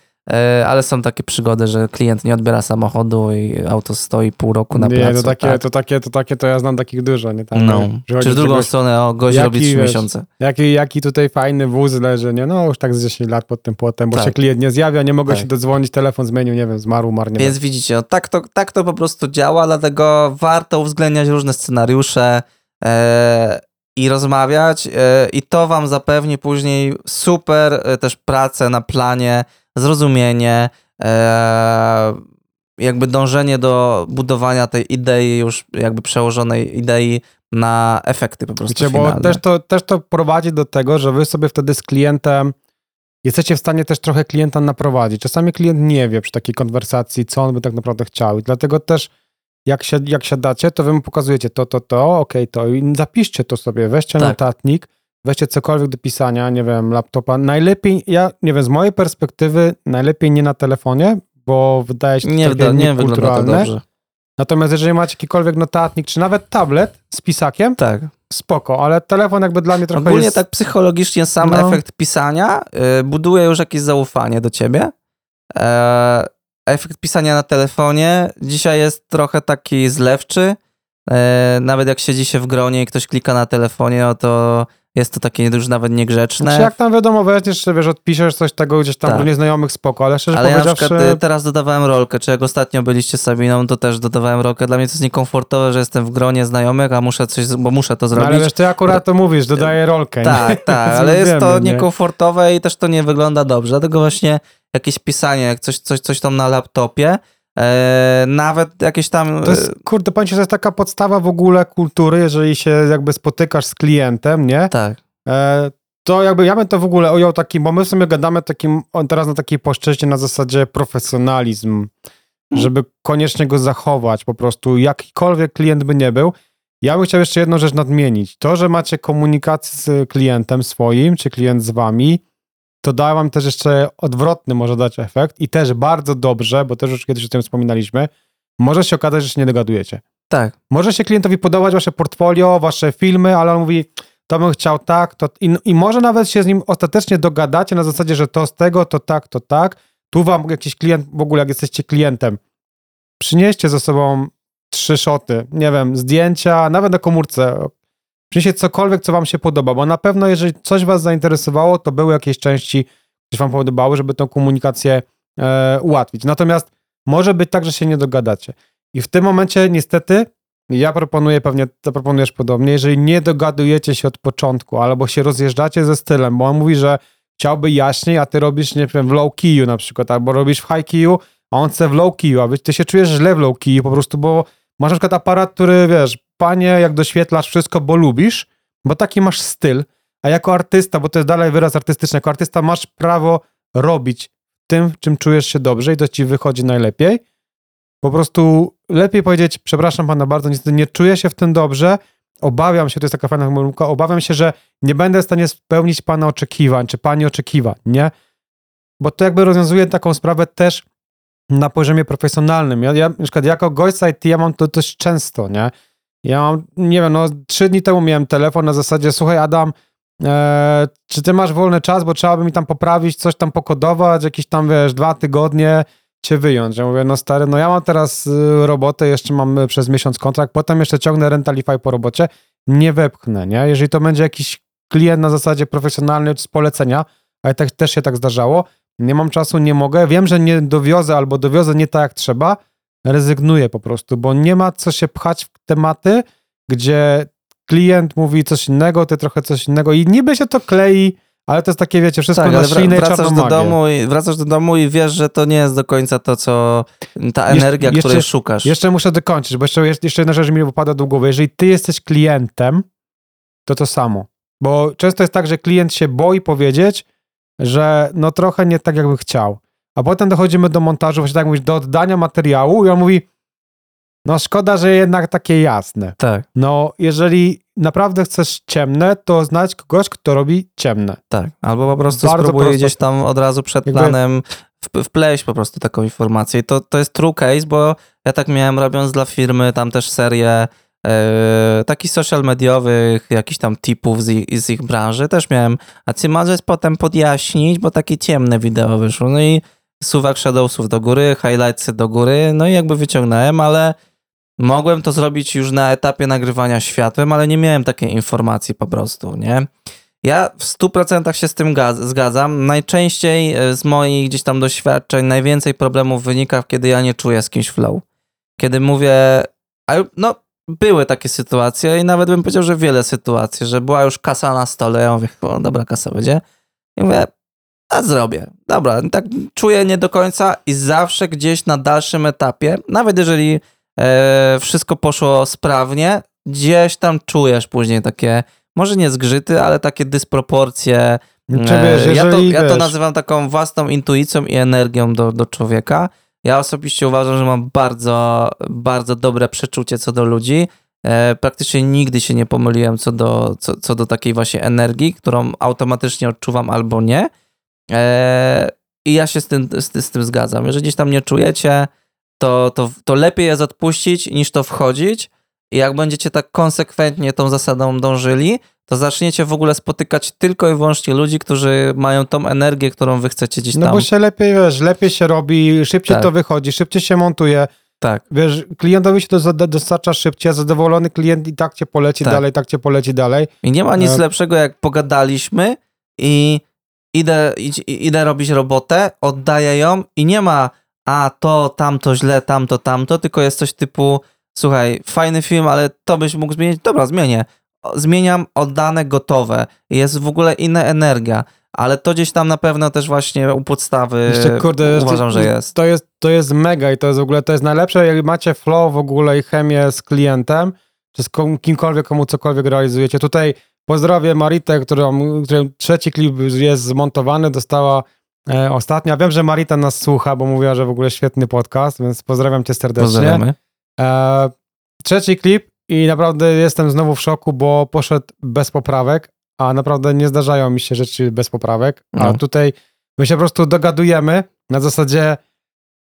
ale są takie przygody, że klient nie odbiera samochodu i auto stoi pół roku na nie, placu. to takie, tak. to takie, to takie, to ja znam takich dużo, nie? Tam, no. że Czy w drugą czegoś- stronę, o, gość Jaki, robi trzy miesiące. Jaki, jaki tutaj fajny wóz leży, nie? No już tak z 10 lat pod tym płotem, bo Tak. się klient nie zjawia, nie mogę Tak. się dodzwonić, telefon zmienił, nie wiem, zmarł, umarł, nie Więc widzicie, no, tak, to, tak to po prostu działa, dlatego warto uwzględniać różne scenariusze e, i rozmawiać e, i to wam zapewni później super e, też pracę na planie, zrozumienie, e, jakby dążenie do budowania tej idei już jakby przełożonej idei na efekty po prostu Wiecie, bo też to, też to prowadzi do tego, że wy sobie wtedy z klientem jesteście w stanie też trochę klienta naprowadzić. Czasami klient nie wie przy takiej konwersacji, co on by tak naprawdę chciał. I dlatego też jak, się, jak siadacie, to wy mu pokazujecie to, to, to, okej, to i zapiszcie to sobie, weźcie Tak. notatnik, weźcie cokolwiek do pisania, nie wiem, laptopa. Najlepiej, ja nie wiem, z mojej perspektywy, najlepiej nie na telefonie, bo wydaje się to nie, wyda- nie. Natomiast jeżeli macie jakikolwiek notatnik, czy nawet tablet z pisakiem, Tak. spoko, ale telefon jakby dla mnie trochę Ogólnie jest... tak psychologicznie sam No. efekt pisania y, buduje już jakieś zaufanie do ciebie. E, efekt pisania na telefonie dzisiaj jest trochę taki zlewczy. E, nawet jak siedzi się w gronie i ktoś klika na telefonie, no to jest to takie już nawet niegrzeczne. Znaczy jak tam wiadomo, weźmiesz, wiesz, odpiszesz coś tego gdzieś tam Tak. do nieznajomych, spoko, ale szczerze Ale ja na powiedziawszy... przykład y, teraz dodawałem rolkę, czy jak ostatnio byliście z Sabiną, to też dodawałem rolkę. Dla mnie to jest niekomfortowe, że jestem w gronie znajomych, a muszę coś, bo muszę to no, zrobić. ale wiesz, ty akurat to mówisz, dodaję rolkę. nie? Tak, tak, ale jest to wiemy, nie? niekomfortowe i też to nie wygląda dobrze. Dlatego właśnie jakieś pisanie, jak coś, coś, coś tam na laptopie, nawet jakieś tam... To jest, kurde, powiem ci, że to jest taka podstawa w ogóle kultury, jeżeli się jakby spotykasz z klientem, nie? Tak, E, to jakby ja bym to w ogóle ujął takim, bo my w sumie gadamy takim, teraz na takiej płaszczyźnie na zasadzie profesjonalizm, żeby koniecznie go zachować po prostu, jakikolwiek klient by nie był. Ja bym chciał jeszcze jedną rzecz nadmienić. To, że macie komunikację z klientem swoim, czy klient z wami, to da wam też jeszcze odwrotny może dać efekt i też bardzo dobrze, bo też już kiedyś o tym wspominaliśmy, może się okazać, że się nie dogadujecie. tak. Może się klientowi podobać wasze portfolio, wasze filmy, ale on mówi, to bym chciał tak, to i, i może nawet się z nim ostatecznie dogadacie na zasadzie, że to z tego, to tak, to tak. Tu wam jakiś klient, w ogóle jak jesteście klientem, przynieście ze sobą trzy szoty, nie wiem, zdjęcia, nawet na komórce. Przynieście cokolwiek, co wam się podoba, bo na pewno jeżeli coś was zainteresowało, to były jakieś części, które wam podobały, żeby tą komunikację e, ułatwić. Natomiast może być tak, że się nie dogadacie. I w tym momencie niestety ja proponuję, pewnie zaproponujesz podobnie, jeżeli nie dogadujecie się od początku, albo się rozjeżdżacie ze stylem, bo on mówi, że chciałby jaśniej, a ty robisz, nie wiem, w low keyu na przykład, albo robisz w high keyu, a on chce w low keyu, a ty się czujesz źle w low keyu po prostu, bo masz na przykład aparat, który, wiesz, panie, jak doświetlasz wszystko, bo lubisz, bo taki masz styl, a jako artysta, bo to jest dalej wyraz artystyczny, jako artysta masz prawo robić tym, czym czujesz się dobrze i to ci wychodzi najlepiej. Po prostu lepiej powiedzieć, przepraszam pana bardzo, niestety nie czuję się w tym dobrze, obawiam się, to jest taka fajna pomyłka, obawiam się, że nie będę w stanie spełnić pana oczekiwań, czy pani oczekiwań, nie? Bo to jakby rozwiązuje taką sprawę też na poziomie profesjonalnym. Ja, ja na przykład jako gość IT ja mam to dość często, nie? Ja mam, nie wiem, no trzy dni temu miałem telefon na zasadzie, słuchaj Adam, e, czy ty masz wolny czas, bo trzeba by mi tam poprawić, coś tam pokodować, jakieś tam, wiesz, dwa tygodnie cię wyjąć. Ja mówię, no stary, no ja mam teraz y, robotę, jeszcze mam y, przez miesiąc kontrakt, potem jeszcze ciągnę Rentalify po robocie, nie wepchnę, nie? Jeżeli to będzie jakiś klient na zasadzie profesjonalny z polecenia, ale tak, też się tak zdarzało, nie mam czasu, nie mogę, wiem, że nie dowiozę albo dowiozę nie tak jak trzeba, rezygnuję po prostu, bo nie ma co się pchać w tematy, gdzie klient mówi coś innego, ty trochę coś innego i niby się to klei, ale to jest takie, wiecie, wszystko Tak, na i wracasz do, domu i, wracasz do domu i wiesz, że to nie jest do końca to, co ta energia, jeszcze- której szukasz. Jeszcze muszę dokończyć, bo jeszcze, jeszcze jedna rzecz mi wypada do głowy. Jeżeli ty jesteś klientem, to to samo. Bo często jest tak, że klient się boi powiedzieć, że no trochę nie tak, jakby chciał. A potem dochodzimy do montażu, właśnie tak mówisz, do oddania materiału i on mówi, no szkoda, że jednak takie jasne. Tak, No, jeżeli naprawdę chcesz ciemne, to znajdź kogoś, kto robi ciemne. tak. Albo po prostu Bardzo spróbuj prosto. gdzieś tam od razu przed Jakby- planem wpleść po prostu taką informację. I to, to jest true case, bo ja tak miałem robiąc dla firmy tam też serię e, takich social mediowych, jakichś tam tipów z ich, z ich branży. Też miałem, a ty możesz potem podjaśnić, bo takie ciemne wideo wyszło. No i suwak shadowsów do góry, highlightsy do góry, no i jakby wyciągnąłem, ale mogłem to zrobić już na etapie nagrywania światłem, ale nie miałem takiej informacji po prostu, nie? Ja w 100% się z tym zgadzam. Najczęściej e, z moich gdzieś tam doświadczeń najwięcej problemów wynika, kiedy ja nie czuję z kimś flow. Kiedy mówię, no były takie sytuacje i nawet bym powiedział, że wiele sytuacji, że była już kasa na stole, ja mówię, o dobra, kasa będzie. I mówię, a zrobię. Dobra, tak czuję nie do końca i zawsze gdzieś na dalszym etapie, nawet jeżeli e, wszystko poszło sprawnie, gdzieś tam czujesz później takie, może nie zgrzyty, ale takie dysproporcje. Czy wiesz, ja, to, ja to nazywam taką własną intuicją i energią do, do człowieka. Ja osobiście uważam, że mam bardzo, bardzo dobre przeczucie co do ludzi. E, praktycznie nigdy się nie pomyliłem co do, co, co do takiej właśnie energii, którą automatycznie odczuwam albo nie. E, I ja się z tym, z, z tym zgadzam. Jeżeli gdzieś tam nie czujecie, to, to, to lepiej jest odpuścić niż to wchodzić. I jak będziecie tak konsekwentnie tą zasadą dążyli, to zaczniecie w ogóle spotykać tylko i wyłącznie ludzi, którzy mają tą energię, którą wy chcecie gdzieś tam. No bo się lepiej, wiesz, lepiej się robi, szybciej Tak. to wychodzi, szybciej się montuje. Tak, Wiesz, klientowi się to dostarcza szybciej, zadowolony klient i tak cię poleci Tak. dalej, tak cię poleci dalej. I nie ma nic E, lepszego, jak pogadaliśmy i idę, idę robić robotę, oddaję ją i nie ma a to, tamto źle, tamto, tamto, tylko jest coś typu słuchaj, fajny film, ale to byś mógł zmienić. Dobra, zmienię. Zmieniam oddane, gotowe. Jest w ogóle inna energia. ale to gdzieś tam na pewno też właśnie u podstawy Jeszcze, kurde, uważam, że jest. To jest, to jest mega i to jest w ogóle, to jest najlepsze, jak macie flow w ogóle i chemię z klientem, czy z kimkolwiek, komu cokolwiek realizujecie. Tutaj pozdrowię Maritę, którą, którym trzeci klip jest zmontowany, dostała e, ostatnia. Wiem, że Marita nas słucha, bo mówiła, że w ogóle świetny podcast, więc pozdrawiam cię serdecznie. Pozdrawiamy. E, trzeci klip i naprawdę jestem znowu w szoku, bo poszedł bez poprawek, a naprawdę nie zdarzają mi się rzeczy bez poprawek. A No. tutaj my się po prostu dogadujemy na zasadzie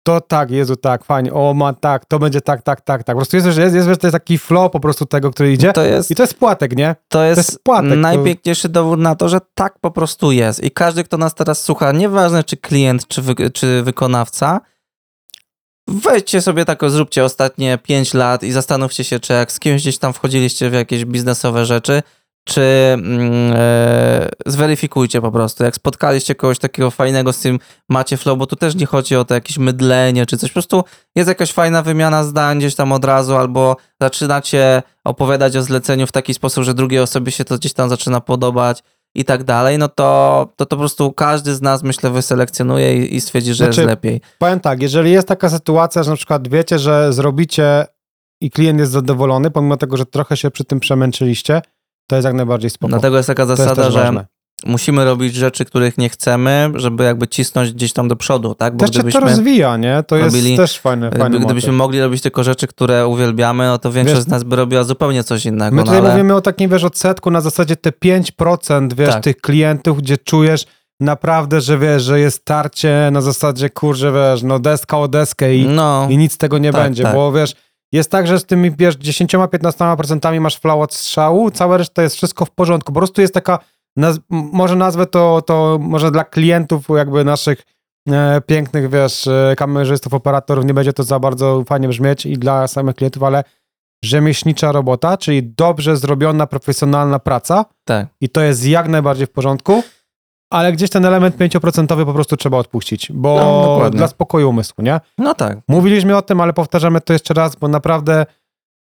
to tak, Jezu, tak, fajnie, o ma tak, to będzie tak, tak, tak, tak. Po prostu jest, jest, jest, jest, to jest taki flow po prostu tego, który idzie. To jest, I to jest płatek, nie? to jest, jest płatek, to- najpiękniejszy dowód na to, że tak po prostu jest. I każdy, kto nas teraz słucha, nieważne czy klient, czy, wy, czy wykonawca, wejdźcie sobie tak, zróbcie ostatnie 5 lat i zastanówcie się, czy jak z kimś gdzieś tam wchodziliście w jakieś biznesowe rzeczy, czy mm, e, zweryfikujcie po prostu. Jak spotkaliście kogoś takiego fajnego, z tym macie flow, bo tu też nie chodzi o to jakieś mydlenie czy coś. Po prostu jest jakaś fajna wymiana zdań gdzieś tam od razu, albo zaczynacie opowiadać o zleceniu w taki sposób, że drugiej osobie się to gdzieś tam zaczyna podobać i tak dalej, no to, to, to po prostu każdy z nas, myślę, wyselekcjonuje i, i stwierdzi, że Znaczy- jest lepiej. Powiem tak, jeżeli jest taka sytuacja, że na przykład wiecie, że zrobicie i klient jest zadowolony, pomimo tego, że trochę się przy tym przemęczyliście, to jest jak najbardziej spoko. Dlatego jest taka jest zasada, też że musimy robić rzeczy, których nie chcemy, żeby jakby cisnąć gdzieś tam do przodu, tak? Bo Też cię to gdybyśmy, rozwija, nie? To jest robili- też fajne, fajny gdyby- gdybyśmy motyw. mogli robić tylko rzeczy, które uwielbiamy, no to większość Wiesz- z nas by robiła zupełnie coś innego. My no, tutaj ale... mówimy o takim, wiesz, odsetku na zasadzie te 5%, wiesz, Tak. tych klientów, gdzie czujesz naprawdę, że wiesz, że jest tarcie na zasadzie, kurczę, wiesz, no deska o deskę i, No, i nic z tego nie tak, będzie, tak. bo wiesz, jest tak, że z tymi, wiesz, 10-15% masz flow od strzału, cała reszta jest wszystko w porządku, po prostu jest taka, naz- może nazwę to, to może dla klientów jakby naszych e, pięknych, wiesz, e, kamerzystów, operatorów, nie będzie to za bardzo fajnie brzmieć i dla samych klientów, ale rzemieślnicza robota, czyli dobrze zrobiona, profesjonalna praca tak. i to jest jak najbardziej w porządku, ale gdzieś ten element 5% po prostu trzeba odpuścić, bo No, dla spokoju umysłu, nie? No tak. Mówiliśmy o tym, ale powtarzamy to jeszcze raz, bo naprawdę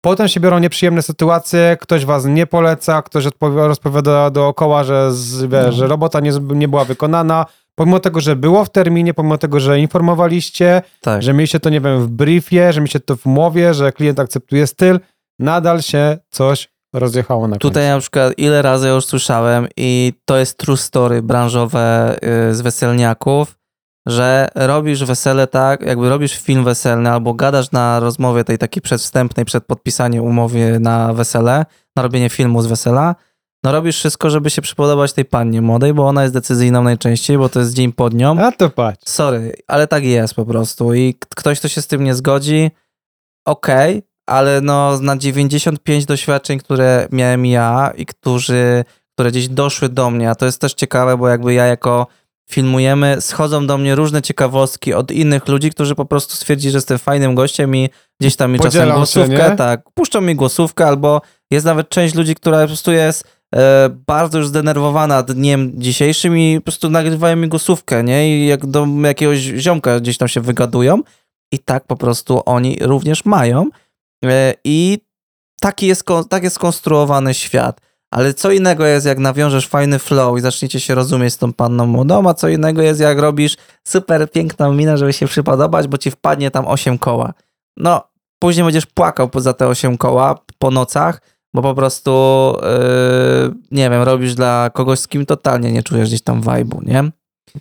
potem się biorą nieprzyjemne sytuacje, ktoś was nie poleca, ktoś rozpowiada dookoła, że, z, wiesz, No. że robota nie, nie była wykonana, pomimo tego, że było w terminie, pomimo tego, że informowaliście, tak. że mieliście to, nie wiem, w briefie, że mieliście to w umowie, że klient akceptuje styl, nadal się coś rozjechało na Tutaj na przykład ile razy już słyszałem i to jest true story branżowe y, z weselniaków, że robisz wesele tak, jakby robisz film weselny albo gadasz na rozmowie tej takiej przedwstępnej przed podpisaniem umowy na wesele, na robienie filmu z wesela, no robisz wszystko, żeby się przypodobać tej pannie młodej, bo ona jest decyzyjną najczęściej, bo to jest dzień pod nią. A to patrz. Sorry, ale tak jest po prostu i ktoś, kto się z tym nie zgodzi, okej, ale no na 95 doświadczeń, które miałem ja i którzy, które gdzieś doszły do mnie, a to jest też ciekawe, bo jakby ja jako filmujemy, schodzą do mnie różne ciekawostki od innych ludzi, którzy po prostu stwierdzili, że jestem fajnym gościem i gdzieś tam mi czasem Podzielam się, głosówkę, nie? tak, puszczą mi głosówkę, albo jest nawet część ludzi, która po prostu jest e, bardzo już zdenerwowana dniem dzisiejszym i po prostu nagrywają mi głosówkę, nie? I jak do jakiegoś ziomka gdzieś tam się wygadują i tak po prostu oni również mają i taki jest, tak jest skonstruowany świat. Ale co innego jest, jak nawiążesz fajny flow i zaczniecie się rozumieć z tą panną młodą, a co innego jest, jak robisz super piękną minę, żeby się przypodobać, bo ci wpadnie tam 8 koła. No, później będziesz płakał poza te 8 koła po nocach, bo po prostu, yy, nie wiem, robisz dla kogoś, z kim totalnie nie czujesz gdzieś tam vibe'u, nie?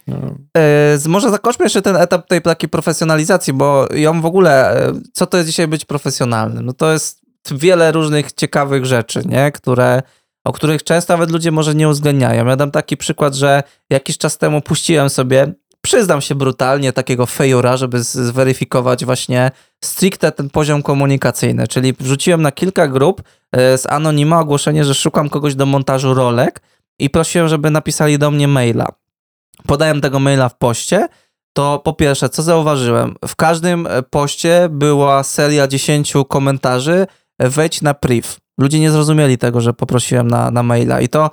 No. E, może zakończmy jeszcze ten etap tej takiej profesjonalizacji, bo ją w ogóle, e, co to jest dzisiaj być profesjonalnym? No to jest wiele różnych ciekawych rzeczy, nie? Które, o których często nawet ludzie może nie uwzględniają. Ja dam taki przykład, że jakiś czas temu puściłem sobie, przyznam się brutalnie, takiego fejura, żeby zweryfikować właśnie stricte ten poziom komunikacyjny, czyli wrzuciłem na kilka grup e, z anonima ogłoszenie, że szukam kogoś do montażu rolek i prosiłem, żeby napisali do mnie maila podałem tego maila w poście, to po pierwsze, co zauważyłem? W każdym e, poście była seria 10 komentarzy, e, wejdź na priv. Ludzie nie zrozumieli tego, że poprosiłem na, na maila i to,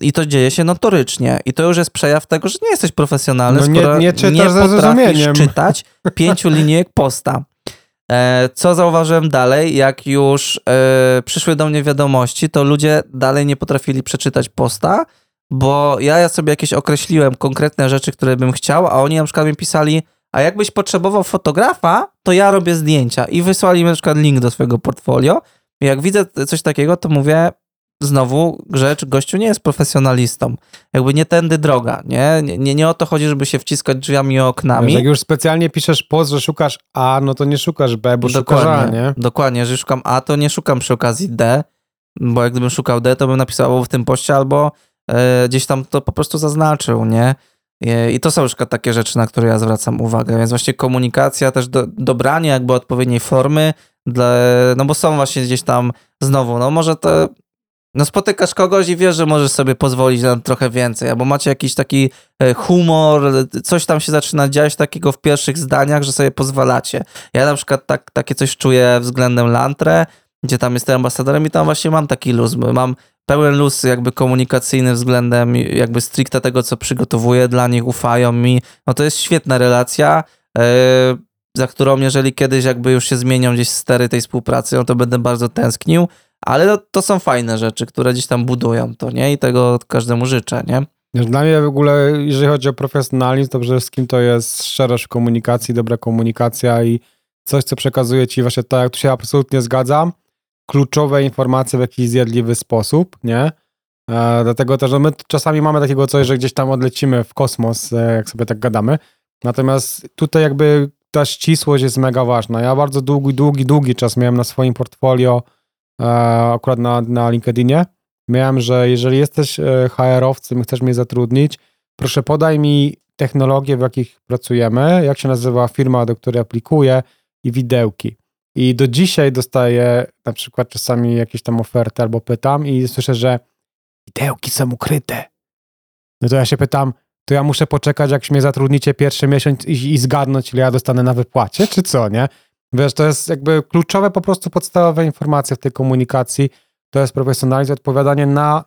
i to dzieje się notorycznie. I to już jest przejaw tego, że nie jesteś profesjonalny, No nie- skoro nie czytasz ze potrafisz czytać pięciu linijek posta. E, Co zauważyłem dalej, jak już przyszły do mnie wiadomości, to ludzie dalej nie potrafili przeczytać posta, bo ja, ja sobie jakieś określiłem konkretne rzeczy, które bym chciał, a oni na przykład mi pisali, a jakbyś potrzebował fotografa, to ja robię zdjęcia i wysłali mi na przykład link do swojego portfolio. I jak widzę coś takiego, to mówię, znowu rzecz, gościu nie jest profesjonalistą. Jakby nie tędy droga, nie? Nie, nie, nie o to chodzi, żeby się wciskać drzwiami i oknami. Jak już specjalnie piszesz post, że szukasz A, no to nie szukasz B, bo szukasz A, nie? Dokładnie, że szukam A, to nie szukam przy okazji D, bo jak gdybym szukał D, to bym napisał w tym poście, albo gdzieś tam to po prostu zaznaczył, nie? I, I to są już takie rzeczy, na które ja zwracam uwagę, więc właśnie komunikacja, też do, dobranie jakby odpowiedniej formy, dla, no bo są właśnie gdzieś tam znowu, no może to no spotykasz kogoś i wiesz, że możesz sobie pozwolić na trochę więcej, albo macie jakiś taki e, humor, coś tam się zaczyna dziać takiego w pierwszych zdaniach, że sobie pozwalacie. Ja na przykład tak, takie coś czuję względem Lantre, gdzie tam jestem ambasadorem i tam właśnie mam taki luz, mam pełen luz jakby komunikacyjny względem jakby stricte tego, co przygotowuję dla nich, ufają mi. No to jest świetna relacja, yy, za którą jeżeli kiedyś jakby już się zmienią gdzieś stery tej współpracy, no to będę bardzo tęsknił, ale to, to są fajne rzeczy, które gdzieś tam budują to, nie? I tego każdemu życzę, nie? Dla mnie w ogóle, jeżeli chodzi o profesjonalizm, to przede wszystkim to jest szczerość komunikacji, dobra komunikacja i coś, co przekazuje ci właśnie tak, tu się absolutnie zgadzam, kluczowe informacje w jakiś zjadliwy sposób, nie? E, dlatego też, że my czasami mamy takiego coś, że gdzieś tam odlecimy w kosmos, e, jak sobie tak gadamy. Natomiast tutaj jakby ta ścisłość jest mega ważna. Ja bardzo długi, długi, długi czas miałem na swoim portfolio, e, akurat na, na LinkedInie, miałem, że jeżeli jesteś e, HR-owcem, chcesz mnie zatrudnić, proszę podaj mi technologie, w jakich pracujemy, jak się nazywa firma, do której aplikuję i widełki. I do dzisiaj dostaję na przykład czasami jakieś tam oferty albo pytam i słyszę, że widełki są ukryte. No to ja się pytam, to ja muszę poczekać, jak mnie zatrudnicie pierwszy miesiąc i, i zgadnąć, ile ja dostanę na wypłacie, czy co, nie? Wiesz, to jest jakby kluczowe po prostu podstawowe informacje w tej komunikacji. To jest profesjonalizm, odpowiadanie na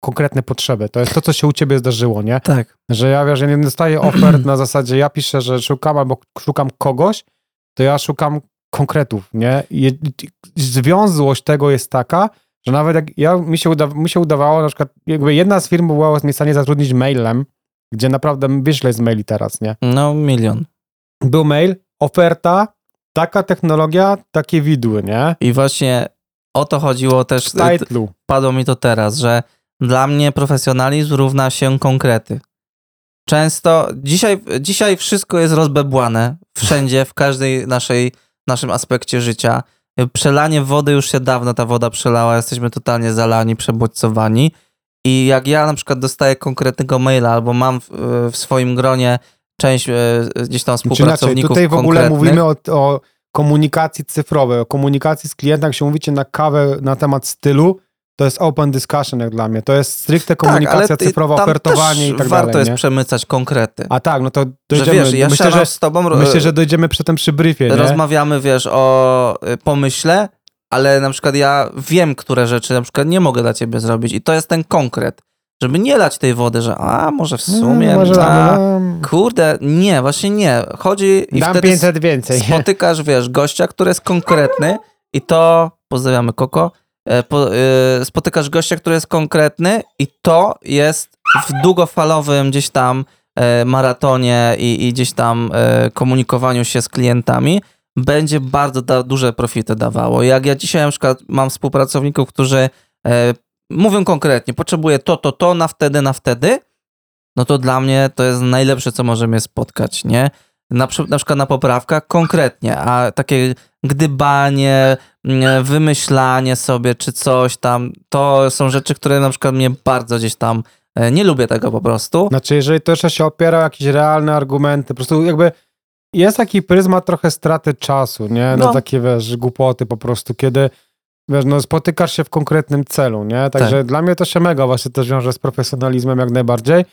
konkretne potrzeby. To jest to, co się u ciebie zdarzyło, nie? Tak. Że ja wiesz, ja nie dostaję ofert na zasadzie, ja piszę, że szukam albo szukam kogoś, to ja szukam konkretów, nie? I związłość tego jest taka, że nawet jak ja, mi, się uda, mi się udawało, na przykład jakby jedna z firm była mnie w stanie zatrudnić mailem, gdzie naprawdę wiesz, ile jest maili teraz, nie? No, milion. Był mail, oferta, taka technologia, takie widły, nie? I właśnie o to chodziło też. W titlu. Padło mi to teraz, że dla mnie profesjonalizm równa się konkrety. Często, dzisiaj, dzisiaj wszystko jest rozbebłane, wszędzie, w każdej naszej naszym aspekcie życia. Przelanie wody już się dawno ta woda przelała, jesteśmy totalnie zalani, przebodźcowani. I jak ja na przykład dostaję konkretnego maila albo mam w, w swoim gronie część e, gdzieś tam współpracowników Tutaj w ogóle mówimy o, o komunikacji cyfrowej, o komunikacji z klientem, jak się mówicie na kawę na temat stylu, to jest open discussion jak dla mnie. To jest stricte komunikacja tak, cyfrowa, ofertowanie i tak warto dalej. Warto jest nie? przemycać konkrety. A tak, no to dojdziemy. Że wiesz, ja myślę, że, z tobą... Myślę, że dojdziemy przy tym przy briefie, nie? Rozmawiamy, wiesz, o y, pomyśle, ale na przykład ja wiem, które rzeczy na przykład nie mogę dla ciebie zrobić i to jest ten konkret. Żeby nie lać tej wody, że a, może w sumie, może a, dam, kurde, nie, właśnie nie. Chodzi i dam wtedy 500 więcej. spotykasz, wiesz, gościa, który jest konkretny i to, pozdrawiamy Koko, po, y, spotykasz gościa, który jest konkretny i to jest w długofalowym gdzieś tam e, maratonie i, i gdzieś tam e, komunikowaniu się z klientami będzie bardzo da, duże profity dawało. Jak ja dzisiaj na przykład mam współpracowników, którzy e, mówią konkretnie, potrzebuję to, to, to, na wtedy, na wtedy, no to dla mnie to jest najlepsze, co możemy spotkać, nie? Na, na przykład na poprawkach konkretnie, a takie gdybanie, wymyślanie sobie czy coś tam, to są rzeczy, które na przykład mnie bardzo gdzieś tam, e, nie lubię tego po prostu. Znaczy, jeżeli to jeszcze się opiera o jakieś realne argumenty, po prostu jakby jest taki pryzmat trochę straty czasu, nie? Na No. takie, wiesz, głupoty po prostu, kiedy wiesz, no spotykasz się w konkretnym celu, nie? Także Tak. dla mnie to się mega właśnie też wiąże z profesjonalizmem jak najbardziej,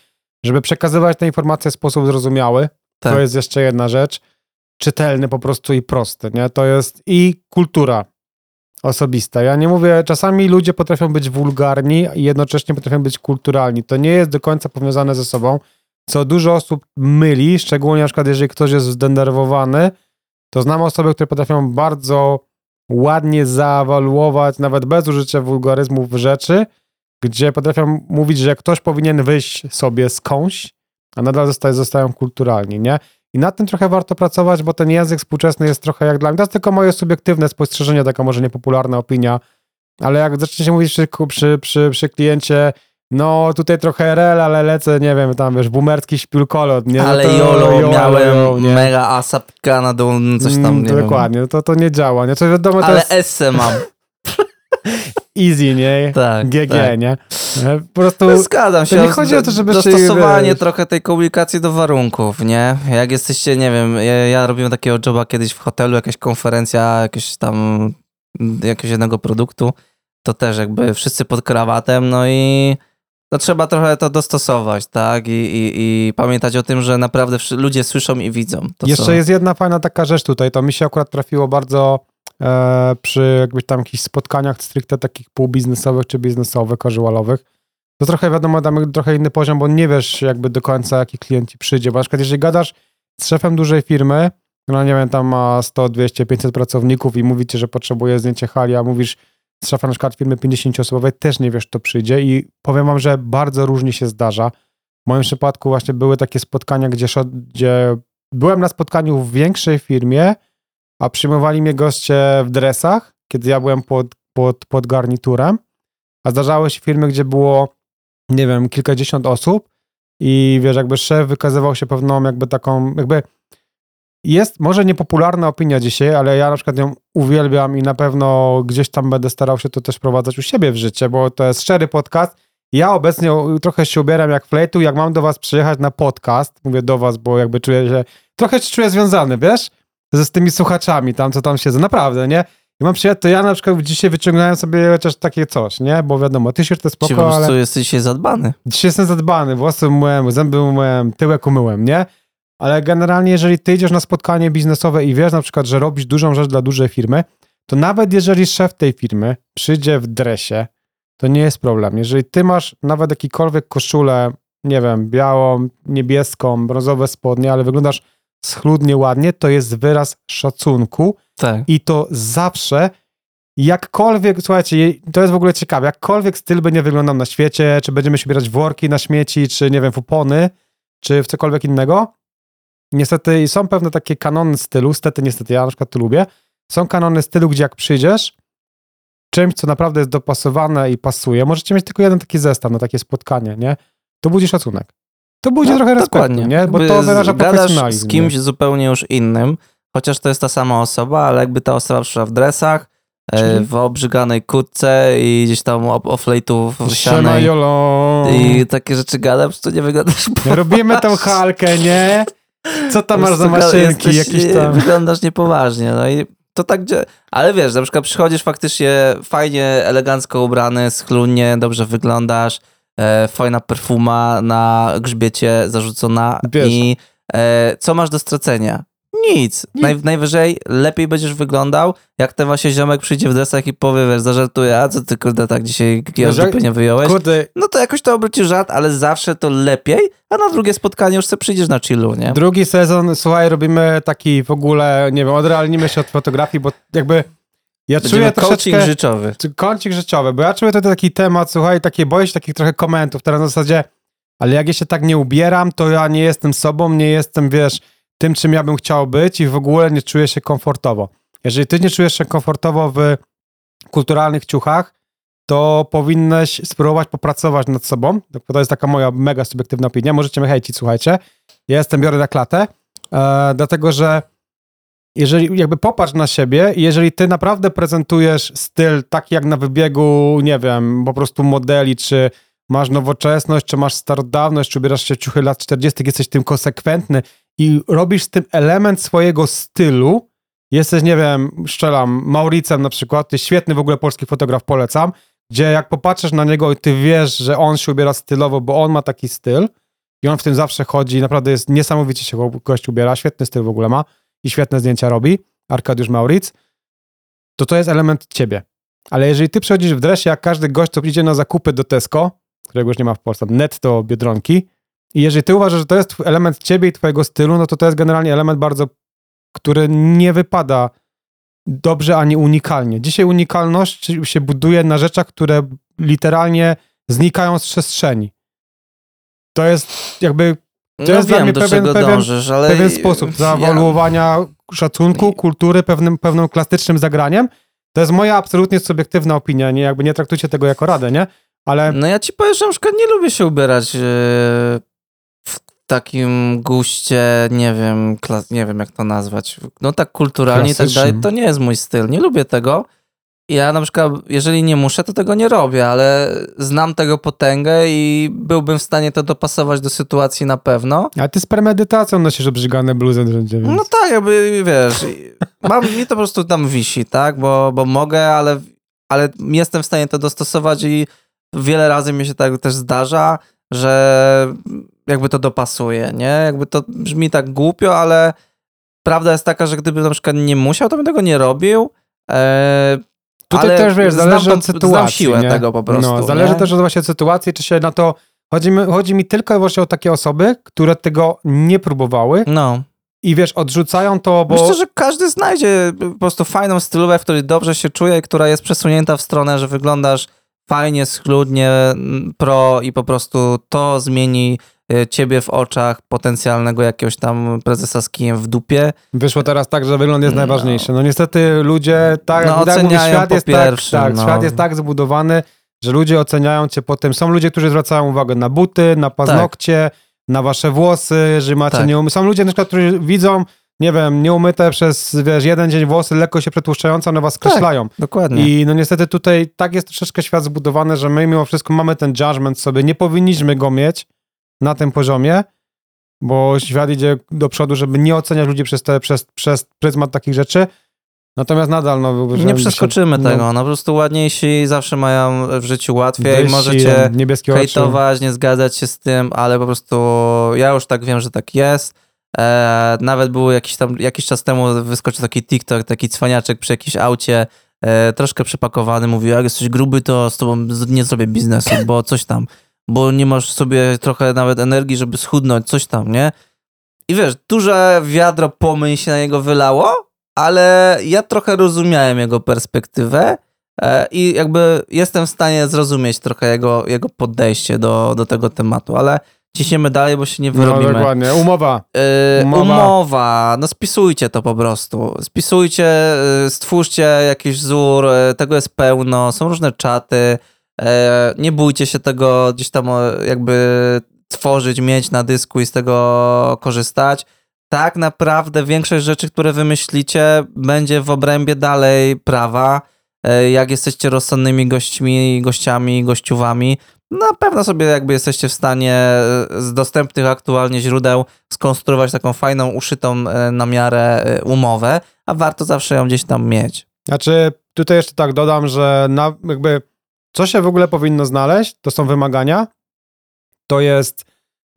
żeby przekazywać te informacje w sposób zrozumiały. Tak. To jest jeszcze jedna rzecz. Czytelny po prostu i prosty, nie? To jest i kultura osobista. Ja nie mówię, czasami ludzie potrafią być wulgarni i jednocześnie potrafią być kulturalni. To nie jest do końca powiązane ze sobą, co dużo osób myli, szczególnie na przykład jeżeli ktoś jest zdenerwowany, to znam osoby, które potrafią bardzo ładnie zaewaluować, nawet bez użycia wulgaryzmów rzeczy gdzie potrafią mówić, że ktoś powinien wyjść sobie skądś, a nadal zostają kulturalni, nie? I nad tym trochę warto pracować, bo ten język współczesny jest trochę jak dla mnie. To jest tylko moje subiektywne spostrzeżenie, taka może niepopularna opinia, ale jak zacznie się mówić przy, przy, przy, przy kliencie, no tutaj trochę RL, ale lecę, nie wiem, tam wiesz, boomerski śpiulkolot, nie? No Ale to YOLO, miałem nie? mega asa pikana do coś tam, Mm, nie wiem. Dokładnie, to, to nie działa, nie? To wiadomo, to Ale jest esse mam, easy, nie? tak. GG, tak. nie? E, Po prostu... No, Zgadzam się. to nie chodzi o to, żeby Dostosowanie trochę tej komunikacji do warunków, nie? Jak jesteście, nie wiem, ja, ja robiłem takiego joba kiedyś w hotelu, jakaś konferencja, jakieś tam, jakiegoś jednego produktu, to też jakby wszyscy pod krawatem, no i to trzeba trochę to dostosować, tak? I, i, i pamiętać o tym, że naprawdę ludzie słyszą i widzą. To, Jeszcze co... jest jedna fajna taka rzecz tutaj, to mi się akurat trafiło bardzo przy jakbyś tam jakichś spotkaniach stricte takich półbiznesowych czy biznesowych, casualowych. To trochę wiadomo, tam trochę inny poziom, bo nie wiesz jakby do końca jaki klient ci przyjdzie, bo na przykład jeżeli gadasz z szefem dużej firmy, no nie wiem, tam ma 100, 200, 500 pracowników i mówi ci, że potrzebuje zdjęcie hali, a mówisz z szefa na przykład firmy 50-osobowej, też nie wiesz, kto przyjdzie i powiem wam, że bardzo różnie się zdarza. W moim przypadku właśnie były takie spotkania, gdzie, gdzie byłem na spotkaniu w większej firmie, a przyjmowali mnie goście w dresach, kiedy ja byłem pod, pod, pod garniturem, a zdarzały się firmy, gdzie było, nie wiem, kilkadziesiąt osób i wiesz, jakby szef wykazywał się pewną jakby taką, jakby jest może niepopularna opinia dzisiaj, ale ja na przykład ją uwielbiam i na pewno gdzieś tam będę starał się to też wprowadzać u siebie w życie, bo to jest szczery podcast. Ja obecnie trochę się ubieram jak flejtu, jak mam do was przyjechać na podcast, mówię do was, bo jakby czuję się, trochę się czuję związany, wiesz, ze z tymi słuchaczami tam, co tam siedzą, naprawdę, nie? I mam przyjechać, to ja na przykład dzisiaj wyciągnąłem sobie chociaż takie coś, nie? Bo wiadomo, ty się to po spoko, prostu ale... jesteś się zadbany. Dzisiaj jestem zadbany, włosy umyłem, zęby umyłem, tyłek umyłem, nie? Ale generalnie, jeżeli ty idziesz na spotkanie biznesowe i wiesz na przykład, że robisz dużą rzecz dla dużej firmy, to nawet jeżeli szef tej firmy przyjdzie w dresie, to nie jest problem. Jeżeli ty masz nawet jakikolwiek koszulę, nie wiem, białą, niebieską, brązowe spodnie, ale wyglądasz schludnie, ładnie, to jest wyraz szacunku Tak. i to zawsze, jakkolwiek, słuchajcie, to jest w ogóle ciekawe, jakkolwiek styl by nie wyglądał na świecie, czy będziemy się bierać worki na śmieci, czy nie wiem, w opony, czy w cokolwiek innego, niestety są pewne takie kanony stylu, stety, niestety, ja na przykład to lubię, są kanony stylu, gdzie jak przyjdziesz, czymś, co naprawdę jest dopasowane i pasuje, możecie mieć tylko jeden taki zestaw na takie spotkanie, nie? To budzi szacunek. To budzi No, trochę respektu, nie? Bo to wyraża profesjonalizm. z kimś zupełnie już innym, chociaż to jest ta sama osoba, ale jakby ta osoba przyszła w dresach, e, Czyli? w obrzyganej kurtce i gdzieś tam o, o flejtu nie? Siema, wsianej jolo. i takie rzeczy gadasz, to nie wyglądasz Robimy tą halkę, nie? Co tam masz za maszynki, jesteś, jakieś tam... Wyglądasz niepoważnie, no i to tak dzia- Ale wiesz, na przykład przychodzisz faktycznie fajnie, elegancko ubrany, schludnie, dobrze wyglądasz, e, fajna perfuma na grzbiecie zarzucona i e, co masz do stracenia? Nic. Naj, najwyżej lepiej będziesz wyglądał, jak ten właśnie ziomek przyjdzie w dresach i powie, wiesz, zażartuje, a co ty kurde tak dzisiaj Wiesz, jak- nie wyjąłeś? Kurde, No to jakoś to obrócisz żart, ale zawsze to lepiej, a na drugie spotkanie już sobie przyjdziesz na chillu, nie? drugi sezon, słuchaj, robimy taki w ogóle, nie wiem, odrealnimy się od fotografii, bo jakby ja Będziemy czuję coaching troszeczkę... życzowy. czy kącik życiowy, bo ja czuję tutaj taki temat, słuchaj, takie boję się takich trochę komentów teraz na zasadzie, ale jak ja się tak nie ubieram, to ja nie jestem sobą, nie jestem, wiesz, tym, czym ja bym chciał być i w ogóle nie czuję się komfortowo. Jeżeli ty nie czujesz się komfortowo w kulturalnych ciuchach, to powinnaś spróbować popracować nad sobą. To jest taka moja mega subiektywna opinia. Możecie mnie hejcić, słuchajcie. Ja jestem, biorę na klatę, e, dlatego że jeżeli jakby popatrz na siebie jeżeli ty naprawdę prezentujesz styl taki jak na wybiegu, nie wiem, po prostu modeli, czy masz nowoczesność, czy masz starodawność, czy ubierasz się ciuchy lat 40., jesteś tym konsekwentny i robisz z tym element swojego stylu, jesteś, nie wiem, szczelam, Mauricem na przykład, jest świetny w ogóle polski fotograf, polecam, gdzie jak popatrzysz na niego i ty wiesz, że on się ubiera stylowo, bo on ma taki styl i on w tym zawsze chodzi, naprawdę jest niesamowicie się go- gość ubiera, świetny styl w ogóle ma i świetne zdjęcia robi, Arkadiusz Mauric, to to jest element ciebie. Ale jeżeli ty przychodzisz w dresie, jak każdy gość, co idzie na zakupy do Tesco, którego już nie ma w Polsce, netto Biedronki, i jeżeli ty uważasz, że to jest element ciebie i twojego stylu, no to to jest generalnie element bardzo, który nie wypada dobrze ani unikalnie. Dzisiaj unikalność się buduje na rzeczach, które literalnie znikają z przestrzeni. To jest jakby No To jest dla wiem, mnie do pewien- czego pewien- dążysz, ale... pewien sposób ja- zaewaluowania szacunku, kultury pewnym, pewnym klasycznym zagraniem. To jest moja absolutnie subiektywna opinia, nie, jakby nie traktujcie tego jako radę, nie? Ale No ja ci powiem, że na przykład nie lubię się ubierać e, w takim guście, nie wiem, klas- nie wiem jak to nazwać, no tak kulturalnie i tak dalej, to nie jest mój styl, nie lubię tego. Ja na przykład, jeżeli nie muszę, to tego nie robię, ale znam tego potęgę i byłbym w stanie to dopasować do sytuacji na pewno. a ty z premedytacją nosisz obrzygane bluzy wszędzie, więc... No tak, jakby wiesz, mam, mi to po prostu tam wisi, tak, bo, bo mogę, ale, ale jestem w stanie to dostosować i wiele razy mi się tak też zdarza, że jakby to dopasuje, nie? Jakby to brzmi tak głupio, ale prawda jest taka, że gdybym na przykład nie musiał, to bym tego nie robił. E, Tutaj ale też, wiesz, zależy od sytuacji, siłę nie? tego po prostu. No, zależy nie? też od właśnie sytuacji, czy się na to... Chodzi mi, chodzi mi tylko i wyłącznie o takie osoby, które tego nie próbowały No. i wiesz, odrzucają to, bo... Myślę, że każdy znajdzie po prostu fajną stylówkę, w której dobrze się czuje która jest przesunięta w stronę, że wyglądasz fajnie, schludnie, mm, pro i po prostu to zmieni ciebie w oczach potencjalnego jakiegoś tam prezesa z kijem w dupie. Wyszło teraz tak, że wygląd jest No. najważniejszy. No niestety ludzie, tak, No, tak mówię, świat jest pierwszym, tak, tak no. świat jest tak zbudowany, że ludzie oceniają cię po tym. Są ludzie, którzy zwracają uwagę na buty, na paznokcie, na wasze włosy, że macie Tak. nieumy... Są ludzie na przykład, którzy widzą, nie wiem, nieumyte przez, wiesz, jeden dzień włosy, lekko się przetłuszczające, one was Tak. skreślają. Dokładnie. I no niestety tutaj tak jest troszeczkę świat zbudowany, że my mimo wszystko mamy ten judgment sobie, nie powinniśmy go mieć na tym poziomie, bo świat idzie do przodu, żeby nie oceniać ludzi przez, te, przez, przez pryzmat takich rzeczy. Natomiast nadal, no... nie się- przeskoczymy no, tego. No po prostu ładniejsi zawsze mają w życiu łatwiej. Możecie i niebieskie oczy. hejtować, nie zgadzać się z tym, ale po prostu ja już tak wiem, że tak jest. E, nawet był jakiś tam, jakiś czas temu wyskoczył taki TikTok, taki cwaniaczek przy jakimś aucie, e, troszkę przypakowany, mówił, jak jesteś gruby, to z tobą nie zrobię biznesu, bo coś tam, bo nie masz sobie trochę nawet energii, żeby schudnąć, coś tam, nie? I wiesz, duże wiadro pomyj się na niego wylało, ale ja trochę rozumiałem jego perspektywę e, i jakby jestem w stanie zrozumieć trochę jego, jego podejście do, do tego tematu, ale ciśniemy dalej, bo się nie No wyrobimy. dokładnie, umowa. Yy, Umowa. umowa. no spisujcie to po prostu. Spisujcie, yy, stwórzcie jakiś wzór, tego jest pełno, są różne czaty. Yy, nie bójcie się tego gdzieś tam o, jakby tworzyć, mieć na dysku i z tego korzystać. Tak naprawdę większość rzeczy, które wymyślicie, będzie w obrębie dalej prawa. Yy, Jak jesteście rozsądnymi gośćmi, gościami, gościuwami, na pewno sobie jakby jesteście w stanie e, z dostępnych aktualnie źródeł skonstruować taką fajną, uszytą e, na miarę e, umowę, a warto zawsze ją gdzieś tam mieć. Znaczy, tutaj jeszcze tak dodam, że na, jakby co się w ogóle powinno znaleźć, to są wymagania. To jest,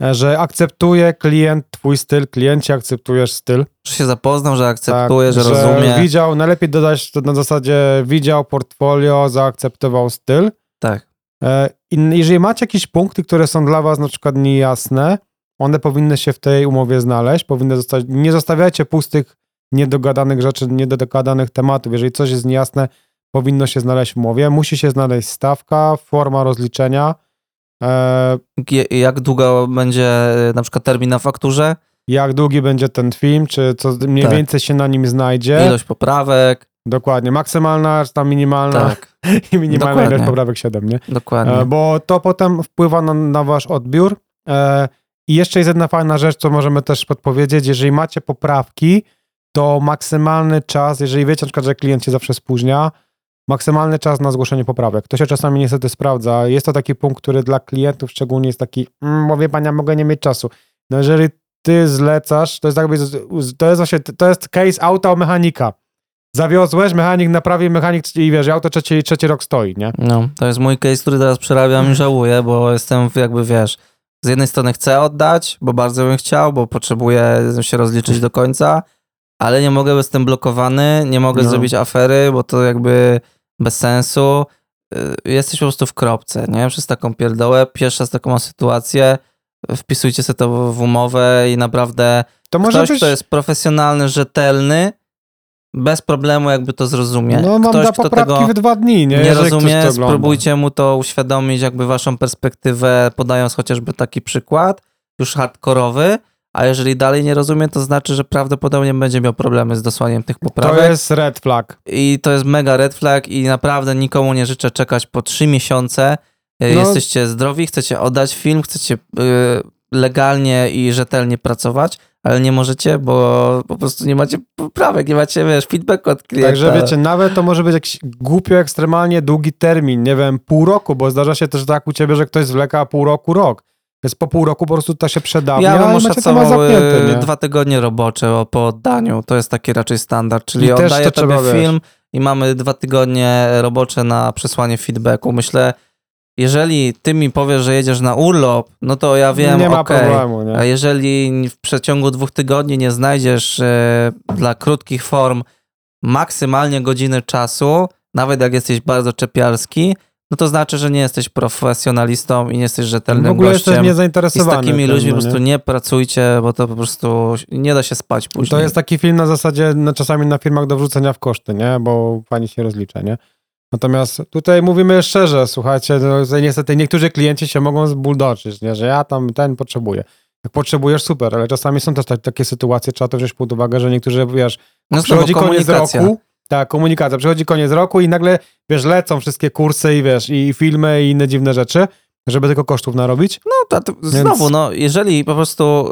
e, że akceptuje klient twój styl, kliencie akceptujesz styl. Że się zapoznał, że akceptuje, Tak, że, rozumie. Widział, najlepiej dodać to na zasadzie widział portfolio, zaakceptował styl. Tak. E, I jeżeli macie jakieś punkty, które są dla was na przykład niejasne, one powinny się w tej umowie znaleźć, powinny zostać, nie zostawiajcie pustych, niedogadanych rzeczy, niedogadanych tematów. Jeżeli coś jest niejasne, powinno się znaleźć w umowie. Musi się znaleźć stawka, forma rozliczenia, e, Jak długo będzie e, na przykład termin na fakturze, jak długi będzie ten film, czy co mniej Tak. więcej się na nim znajdzie. ilość poprawek. Dokładnie, maksymalna, czy tam minimalna Tak, i minimalna Dokładnie. ilość poprawek 7, nie? dokładnie. E, bo to potem wpływa na, na wasz odbiór. E, I jeszcze jest jedna fajna rzecz, co możemy też podpowiedzieć. Jeżeli macie poprawki, to maksymalny czas, jeżeli wiecie na przykład, że klient się zawsze spóźnia, maksymalny czas na zgłoszenie poprawek. To się czasami niestety sprawdza. Jest to taki punkt, który dla klientów szczególnie jest taki, mm, mówię pan, ja mogę nie mieć czasu. No jeżeli ty zlecasz, to jest jakby, to jest właśnie, to jest case auta mechanika. Zawiozłeś, mechanik naprawi, mechanik i wiesz, auto trzeci, trzeci rok stoi, nie? No, to jest mój case, który teraz przerabiam i żałuję, bo jestem jakby, wiesz, z jednej strony chcę oddać, bo bardzo bym chciał, bo potrzebuję się rozliczyć do końca, ale nie mogę, bo jestem blokowany, nie mogę No. zrobić afery, bo to jakby bez sensu. Y, Jesteś po prostu w kropce, nie? Przez taką pierdołę, pierwszy raz taką sytuację, wpisujcie sobie to w umowę i naprawdę To może ktoś, być... kto jest profesjonalny, rzetelny, bez problemu jakby to zrozumie. No mam Ktoś, da kto tego w dwa dni, nie? nie Jeżeli rozumie, spróbujcie mu to uświadomić, jakby waszą perspektywę, podając chociażby taki przykład, już hardkorowy, a jeżeli dalej nie rozumie, to znaczy, że prawdopodobnie będzie miał problemy z dosłaniem tych To poprawek. jest red flag. I to jest mega red flag i naprawdę nikomu nie życzę czekać po trzy miesiące. E, No. Jesteście zdrowi, chcecie oddać film, chcecie y, legalnie i rzetelnie pracować, ale nie możecie, bo po prostu nie macie poprawek, nie macie, wiesz, feedbacku od klienta. Także wiecie, nawet to może być jakiś głupio ekstremalnie długi termin, nie wiem, pół roku, bo zdarza się też tak u ciebie, że ktoś zwleka pół roku, rok. Więc po pół roku po prostu to się przedawnia, Ja bym oszacował y, dwa tygodnie robocze po oddaniu. To jest taki raczej standard, czyli I oddaję to tobie trzeba, wiesz. film i mamy dwa tygodnie robocze na przesłanie feedbacku. Myślę, jeżeli ty mi powiesz, że jedziesz na urlop, no to ja wiem, nie ma okej. problemu, nie? A jeżeli w przeciągu dwóch tygodni nie znajdziesz e, dla krótkich form maksymalnie godziny czasu, nawet jak jesteś bardzo czepialski, no to znaczy, że nie jesteś profesjonalistą i nie jesteś rzetelnym W ogóle gościem. jesteś I z niezainteresowany. takimi ludźmi no po prostu nie? pracujcie, bo to po prostu nie da się spać później. To jest taki film na zasadzie no, czasami na firmach do wrzucenia w koszty, nie? Bo pani się rozlicza, nie? Natomiast tutaj mówimy szczerze, słuchajcie, no, niestety niektórzy klienci się mogą zbuldoczyć, nie? Że ja tam ten potrzebuję. Jak potrzebujesz, super, ale czasami są też tak, takie sytuacje, trzeba to wziąć pod uwagę, że niektórzy, wiesz, no przychodzi koniec roku, tak, komunikacja, przychodzi koniec roku i nagle, wiesz, lecą wszystkie kursy i wiesz, i filmy i inne dziwne rzeczy, żeby tylko kosztów narobić. No to, to znowu, no jeżeli po prostu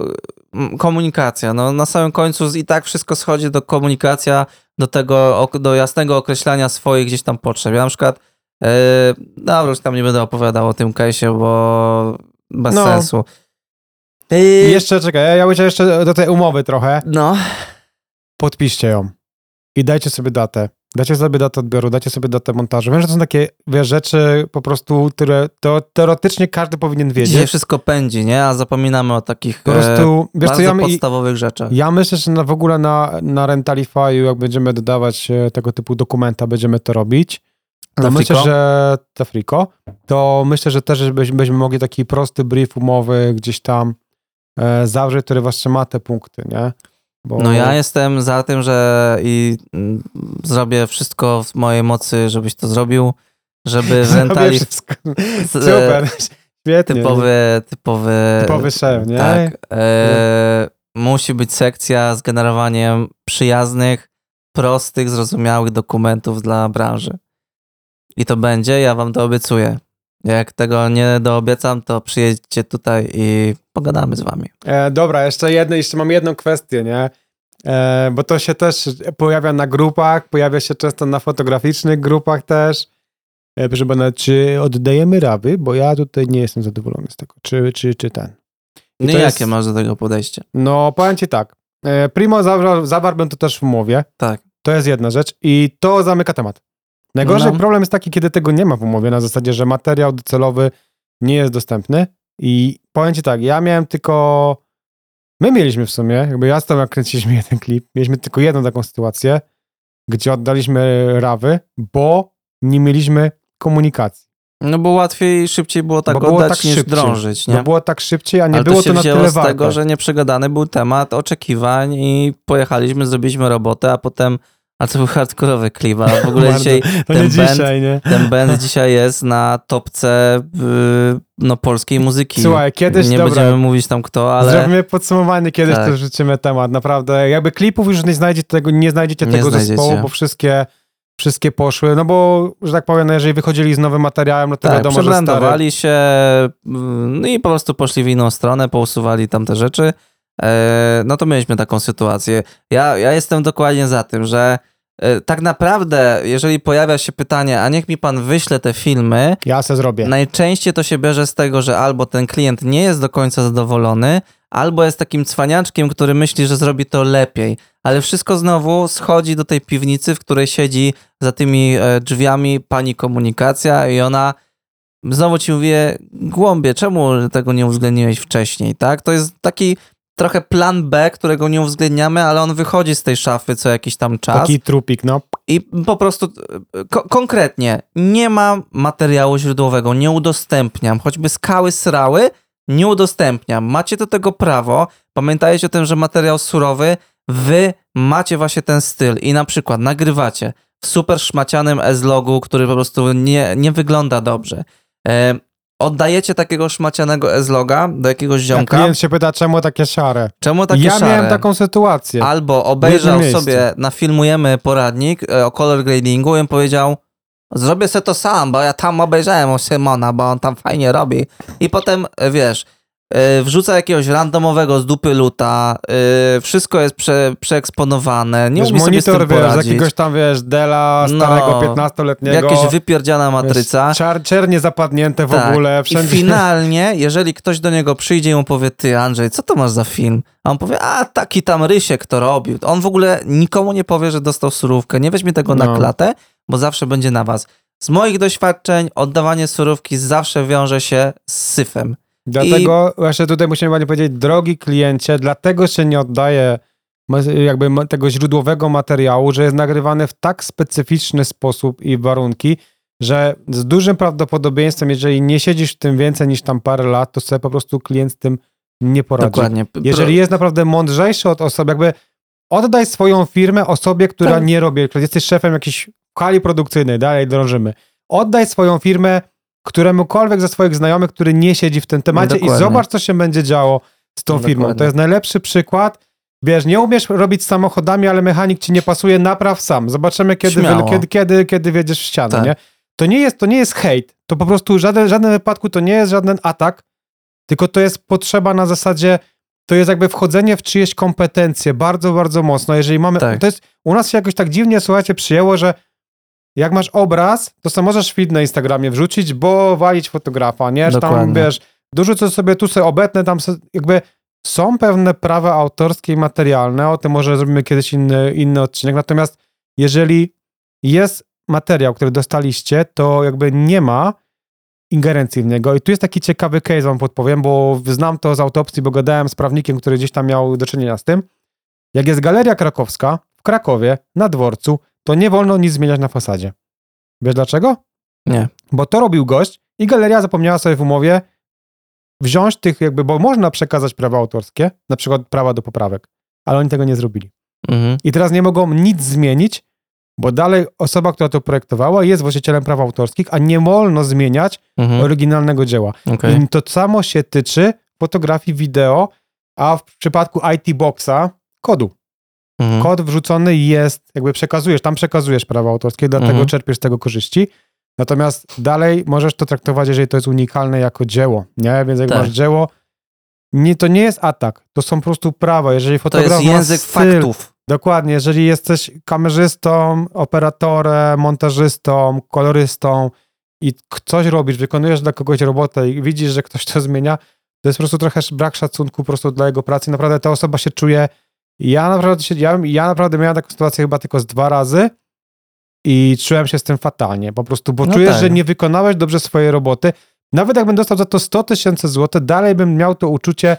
mm, komunikacja, no na samym końcu i tak wszystko schodzi do komunikacja, do tego, do jasnego określania swoich gdzieś tam potrzeb. Ja na przykład, yy, dobra, już tam nie będę opowiadał o tym case'ie, bo bez No. sensu. Yy, jeszcze, czekaj, ja bym jeszcze do tej umowy trochę. no, podpiszcie ją i dajcie sobie datę. Dajcie sobie datę odbioru, dajcie sobie datę montażu. Wiem, że to są takie wiesz, rzeczy po prostu, które to teoretycznie każdy powinien dzisiaj wiedzieć. wszystko pędzi, nie? A zapominamy o takich Po e, prostu, wiesz co, bardzo ja, my- podstawowych rzeczach. ja myślę, że na, w ogóle na, na Rentalify'u, jak będziemy dodawać e, tego typu dokumenta, będziemy to robić. To Tafriko? myślę, że Tafriko, to myślę, że też byśmy mogli taki prosty brief umowy gdzieś tam e, zawrzeć, który właśnie ma te punkty, nie? Bo, No ja jestem za tym, że i mm, zrobię wszystko w mojej mocy, żebyś to zrobił, żeby rentali wszystko. z- Super, świetnie. typowy, typowy, Typowy szef, nie? tak, e, musi być sekcja z generowaniem przyjaznych, prostych, zrozumiałych dokumentów dla branży. I to będzie, ja wam to obiecuję. Jak tego nie doobiecam, to przyjedźcie tutaj i pogadamy z wami. E, dobra, jeszcze, jedno, jeszcze mam jedną kwestię, nie? E, bo to się też pojawia na grupach, pojawia się często na fotograficznych grupach też. E, proszę pana, czy oddajemy rawy? Bo ja tutaj nie jestem zadowolony z tego. Czy, czy, czy ten? No i jest- jakie masz do tego podejście? No, powiem ci tak. E, Primo zawarł, zawarłbym to też w umowie. Tak. To jest jedna rzecz i to zamyka temat. Najgorszy No. problem jest taki, kiedy tego nie ma w umowie, na zasadzie, że materiał docelowy nie jest dostępny i powiem ci tak, ja miałem tylko... My mieliśmy w sumie, jakby ja z jak kręciliśmy jeden klip, mieliśmy tylko jedną taką sytuację, gdzie oddaliśmy rawy, bo nie mieliśmy komunikacji. No bo łatwiej, szybciej było tak Bo było oddać tak niż szybciej. drążyć, nie? Bo było tak szybciej, a nie Ale było to się to na tyle z warte. tego, że nieprzegadany był temat oczekiwań i pojechaliśmy, zrobiliśmy robotę, a potem, a to był hardkorowy klip, a w ogóle Bardzo. dzisiaj ten nie band- dzisiaj, nie? ten band dzisiaj jest na topce y, no, polskiej muzyki. Słuchaj, kiedyś, Nie dobra, będziemy mówić tam kto, ale Zrobimy podsumowanie, kiedyś Tak. też rzucimy temat. Naprawdę, jakby klipów już nie znajdziecie tego, nie znajdziecie Nie tego znajdziecie. zespołu, bo wszystkie, wszystkie poszły. No bo, że tak powiem, no jeżeli wychodzili z nowym materiałem, no to tak, wiadomo, że stary. się y, no i po prostu poszli w inną stronę, pousuwali tam te rzeczy. E, no to mieliśmy taką sytuację. Ja, ja jestem dokładnie za tym, że tak naprawdę, jeżeli pojawia się pytanie, a niech mi pan wyśle te filmy, Ja se zrobię. Najczęściej to się bierze z tego, że albo ten klient nie jest do końca zadowolony, albo jest takim cwaniaczkiem, który myśli, że zrobi to lepiej. Ale wszystko znowu schodzi do tej piwnicy, w której siedzi za tymi e, drzwiami pani komunikacja i ona znowu ci mówię, głąbie, czemu tego nie uwzględniłeś wcześniej, tak? To jest taki trochę plan B, którego nie uwzględniamy, ale on wychodzi z tej szafy co jakiś tam czas. Taki trupik, no. I po prostu e, ko- konkretnie nie mam materiału źródłowego, nie udostępniam. Choćby skały srały, nie udostępniam. Macie do tego prawo. Pamiętajcie o tym, że materiał surowy wy macie właśnie ten styl i na przykład nagrywacie w super szmacianym S-logu, który po prostu nie, nie wygląda dobrze. Oddajecie takiego szmacianego S-loga do jakiegoś Jak ziomka. klient się pyta, czemu takie szare? Czemu takie ja szare? miałem taką sytuację. Albo obejrzał sobie, nafilmujemy poradnik e, o color gradingu i on powiedział zrobię sobie to sam, bo ja tam obejrzałem u Simona, bo on tam fajnie robi. I potem, e, wiesz, wrzuca jakiegoś randomowego z dupy luta, e, wszystko jest prze, przeeksponowane, nie wiesz, umie sobie z monitor, wiesz, z poradzić. jakiegoś tam, wiesz, Dela starego No, 15-letniego. Jakaś wypierdziana matryca. Wiesz, czar, czernie zapadnięte w Tak. ogóle, I wszędzie. finalnie, jeżeli ktoś do niego przyjdzie i mu powie, ty Andrzej, co to masz za film? A on powie, a taki tam Rysiek to robił. On w ogóle nikomu nie powie, że dostał surówkę. Nie weźmie tego na No. klatę, bo zawsze będzie na was. Z moich doświadczeń oddawanie surówki zawsze wiąże się z syfem. Dlatego właśnie tutaj musimy ładnie powiedzieć, drogi kliencie, dlatego się nie oddaje jakby tego źródłowego materiału, że jest nagrywany w tak specyficzny sposób i warunki, że z dużym prawdopodobieństwem, jeżeli nie siedzisz w tym więcej niż tam parę lat, to sobie po prostu klient z tym nie poradzi. Dokładnie. Jeżeli jest naprawdę mądrzejszy od osoby, jakby oddaj swoją firmę osobie, która Tak. nie robi, jesteś szefem jakiejś hali produkcyjnej, dalej drążymy. Oddaj swoją firmę któremukolwiek ze swoich znajomych, który nie siedzi w tym temacie i Dokładnie. zobacz, co się będzie działo z tą firmą. Dokładnie. To jest najlepszy przykład. Wiesz, nie umiesz robić samochodami, ale mechanik ci nie pasuje, napraw sam. Zobaczymy, kiedy, wy, kiedy, kiedy, kiedy wiedziesz w ścianę, Tak. nie? To nie jest, to nie jest hejt. To po prostu żaden, w żadnym wypadku to nie jest żaden atak, tylko to jest potrzeba na zasadzie, to jest jakby wchodzenie w czyjeś kompetencje bardzo, bardzo mocno. Jeżeli mamy, Tak. to jest, u nas się jakoś tak dziwnie, słuchajcie, przyjęło, że jak masz obraz, to sobie możesz feed na Instagramie wrzucić, bo walić fotografa, nie? Że tam, wiesz, dużo co sobie tu sobie obetnę, tam se, jakby są pewne prawa autorskie i materialne, o tym może zrobimy kiedyś inny, inny odcinek, natomiast jeżeli jest materiał, który dostaliście, to jakby nie ma ingerencji w niego i tu jest taki ciekawy case, wam podpowiem, bo znam to z autopsji, bo gadałem z prawnikiem, który gdzieś tam miał do czynienia z tym. Jak jest Galeria Krakowska w Krakowie, na dworcu, to nie wolno nic zmieniać na fasadzie. Wiesz dlaczego? Nie. Bo to robił gość i galeria zapomniała sobie w umowie wziąć tych jakby, bo można przekazać prawa autorskie, na przykład prawa do poprawek, ale oni tego nie zrobili. Mhm. I teraz nie mogą nic zmienić, bo dalej osoba, która to projektowała jest właścicielem praw autorskich, a nie wolno zmieniać Mhm. oryginalnego dzieła. Okej. I to samo się tyczy fotografii wideo, a w przypadku IT Boxa kodu. Mhm. Kod wrzucony jest, jakby przekazujesz, tam przekazujesz prawa autorskie, dlatego Mhm. czerpiesz z tego korzyści. Natomiast dalej możesz to traktować, jeżeli to jest unikalne jako dzieło, nie? Więc jak Tak. masz dzieło, nie, to nie jest atak, to są po prostu prawa. Jeżeli To fotograf jest ma język styl, faktów. Dokładnie, jeżeli jesteś kamerzystą, operatorem, montażystą, kolorystą i coś robisz, wykonujesz dla kogoś robotę i widzisz, że ktoś to zmienia, to jest po prostu trochę brak szacunku po prostu dla jego pracy. Naprawdę ta osoba się czuje. Ja naprawdę, się, ja, ja naprawdę miałem taką sytuację chyba tylko z dwa razy i czułem się z tym fatalnie. Po prostu, bo No czujesz, tak. że nie wykonałeś dobrze swojej roboty. Nawet jakbym dostał za to 100 tysięcy złotych, dalej bym miał to uczucie,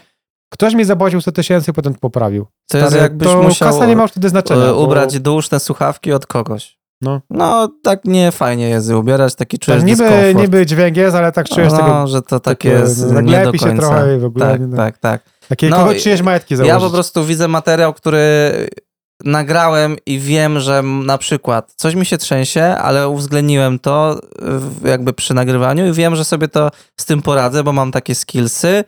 ktoś mi zapłacił 100 tysięcy i potem poprawił. To jest Stary, jakbyś to musiał kasa nie ma już wtedy znaczenia. e, bo- ubrać dłużne słuchawki od kogoś. No. No, tak nie fajnie jest ubierać, taki czujesz Tak, niby, dyskomfort. niby dźwięk jest, ale tak czujesz no, tego. że to takie jest tak nie do lepi się końca. trochę i w ogóle Tak, nie- tak, tak. Takie No, kogo czyjeś majtki założyć. Ja po prostu widzę materiał, który nagrałem i wiem, że na przykład coś mi się trzęsie, ale uwzględniłem to jakby przy nagrywaniu i wiem, że sobie to z tym poradzę, bo mam takie skillsy,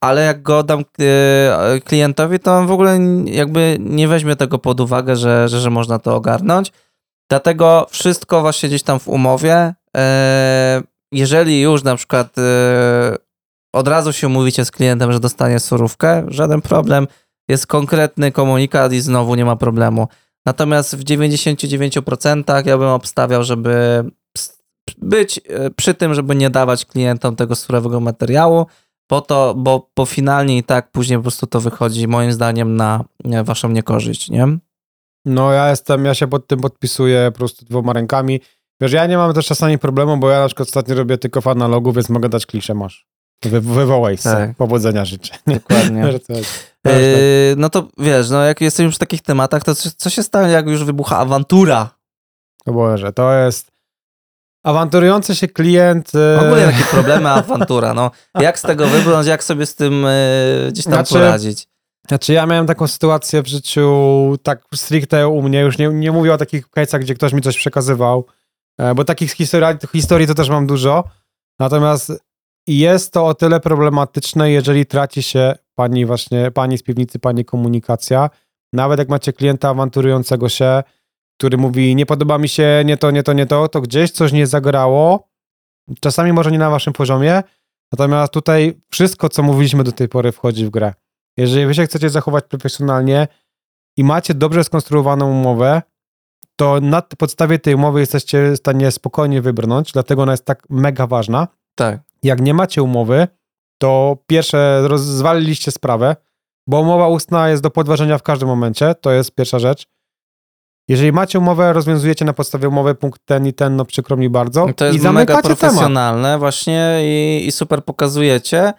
ale jak go dam e, klientowi, to on w ogóle jakby nie weźmie tego pod uwagę, że, że, że można to ogarnąć. Dlatego wszystko właśnie gdzieś tam w umowie. E, jeżeli już na przykład e, od razu się umówicie z klientem, że dostanie surówkę, żaden problem. Jest konkretny komunikat i znowu nie ma problemu. Natomiast w 99% ja bym obstawiał, żeby być e, przy tym, żeby nie dawać klientom tego surowego materiału, po to, bo, bo finalnie i tak później po prostu to wychodzi moim zdaniem na e, waszą niekorzyść, nie? No ja jestem, ja się pod tym podpisuję po prostu dwoma rękami. Wiesz, ja nie mam też czasami problemu, bo ja na przykład ostatnio robię tylko w analogu, więc mogę dać kliszę, masz. Wy, wywołaj se. Tak. Powodzenia życzę. Dokładnie. Yy, no to wiesz, no jak jesteśmy przy takich tematach, to co, co się stanie, jak już wybucha awantura? O Boże, to jest awanturujący się klient. e, Ogólnie takie problemy, awantura, no. Jak z tego wybrnąć, jak sobie z tym e, gdzieś tam Znaczy, poradzić? Znaczy ja miałem taką sytuację w życiu, tak stricte u mnie, już nie, nie mówię o takich case'ach, gdzie ktoś mi coś przekazywał, bo takich historii, historii to też mam dużo, natomiast jest to o tyle problematyczne, jeżeli traci się pani właśnie, pani z piwnicy, pani komunikacja, nawet jak macie klienta awanturującego się, który mówi, nie podoba mi się nie to, nie to, nie to, to gdzieś coś nie zagrało, czasami może nie na waszym poziomie, natomiast tutaj wszystko, co mówiliśmy do tej pory wchodzi w grę. Jeżeli wy się chcecie zachować profesjonalnie i macie dobrze skonstruowaną umowę, to na podstawie tej umowy jesteście w stanie spokojnie wybrnąć, dlatego ona jest tak mega ważna. Tak. Jak nie macie umowy, to pierwsze, rozwaliliście sprawę, bo umowa ustna jest do podważenia w każdym momencie, to jest pierwsza rzecz. Jeżeli macie umowę, rozwiązujecie na podstawie umowy punkt ten i ten, no przykro mi bardzo. To i jest mega zamykacie temat. profesjonalne właśnie i, i super pokazujecie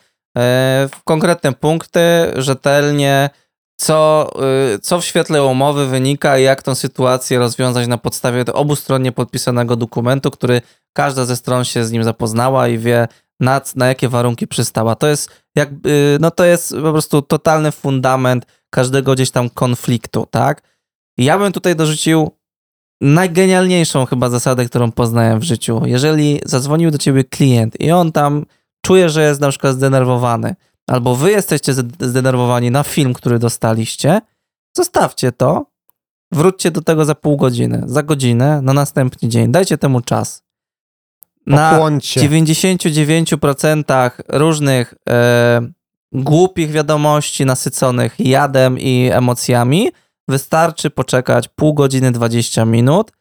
w konkretne punkty, rzetelnie, co, y, co w świetle umowy wynika i jak tą sytuację rozwiązać na podstawie obustronnie podpisanego dokumentu, który każda ze stron się z nim zapoznała i wie, na, na jakie warunki przystała. To jest y, no to jest po prostu totalny fundament każdego gdzieś tam konfliktu, tak? Ja bym tutaj dorzucił najgenialniejszą chyba zasadę, którą poznałem w życiu. Jeżeli zadzwonił do ciebie klient i on tam czuje, że jest na przykład zdenerwowany, albo wy jesteście zdenerwowani na film, który dostaliście, zostawcie to, wróćcie do tego za pół godziny, za godzinę, na następny dzień. Dajcie temu czas. Na Pochłoncie. 99% różnych e, głupich wiadomości nasyconych jadem i emocjami wystarczy poczekać pół godziny, 20 minut.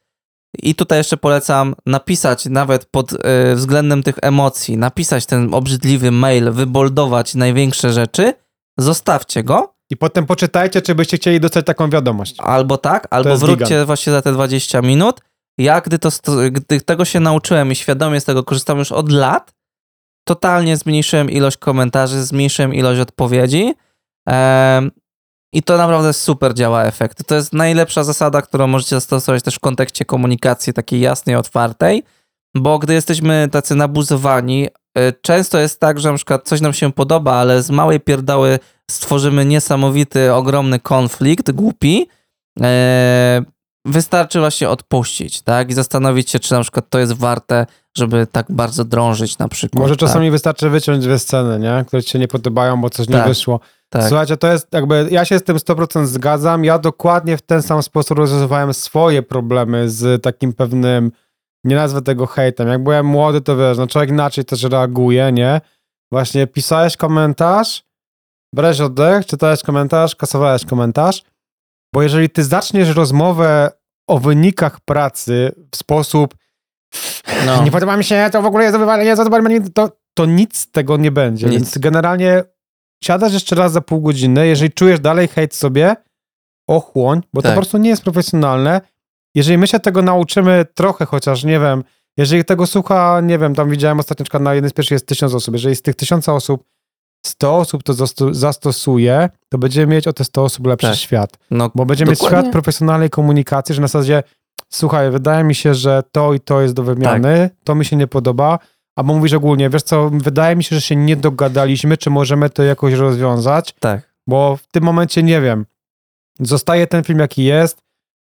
I tutaj jeszcze polecam napisać nawet pod y, względem tych emocji, napisać ten obrzydliwy mail, wyboldować największe rzeczy, zostawcie go. I potem poczytajcie, czy byście chcieli dostać taką wiadomość. Albo tak, albo wróćcie właśnie za te 20 minut. Ja, gdy, to, gdy tego się nauczyłem i świadomie z tego korzystam już od lat, totalnie zmniejszyłem ilość komentarzy, zmniejszyłem ilość odpowiedzi. I to naprawdę super działa efekt. To jest najlepsza zasada, którą możecie zastosować też w kontekście komunikacji takiej jasnej, otwartej, bo gdy jesteśmy tacy nabuzowani, y, często jest tak, że na przykład coś nam się podoba, ale z małej pierdoły stworzymy niesamowity, ogromny konflikt, głupi. E, Wystarczy właśnie odpuścić, tak? I zastanowić się, czy na przykład to jest warte, żeby tak bardzo drążyć na przykład. Może tak? czasami wystarczy wyciąć dwie sceny, nie? które ci się nie podobają, bo coś nie Tak. wyszło. tak. Słuchajcie, to jest jakby, ja się z tym 100% zgadzam. Ja dokładnie w ten sam sposób rozwiązywałem swoje problemy z takim pewnym, nie nazwę tego hejtem. Jak byłem młody, to wiesz, no człowiek inaczej też reaguje, nie? Właśnie pisałeś komentarz, brałeś oddech, czytałeś komentarz, kasowałeś komentarz, bo jeżeli ty zaczniesz rozmowę o wynikach pracy w sposób No. nie podoba mi się, to w ogóle jest wywalenie, to, to, to nic z tego nie będzie. Nic. Więc generalnie siadasz jeszcze raz za pół godziny, jeżeli czujesz dalej hejt sobie, ochłoń, bo to Tak. po prostu nie jest profesjonalne. Jeżeli my się tego nauczymy trochę chociaż, nie wiem, jeżeli tego słucha, nie wiem, tam widziałem ostatnio na jednej z pierwszych jest tysiąc osób, jeżeli z tych tysiąca osób 100 osób to zasto- zastosuje, to będziemy mieć o te 100 osób lepszy Tak. świat. no, Bo będziemy mieć świat profesjonalnej komunikacji, że na zasadzie słuchaj, wydaje mi się, że to i to jest do wymiany, Tak. to mi się nie podoba, albo mówisz ogólnie, wiesz co, wydaje mi się, że się nie dogadaliśmy, czy możemy to jakoś rozwiązać, tak. bo w tym momencie nie wiem. Zostaje ten film jaki jest,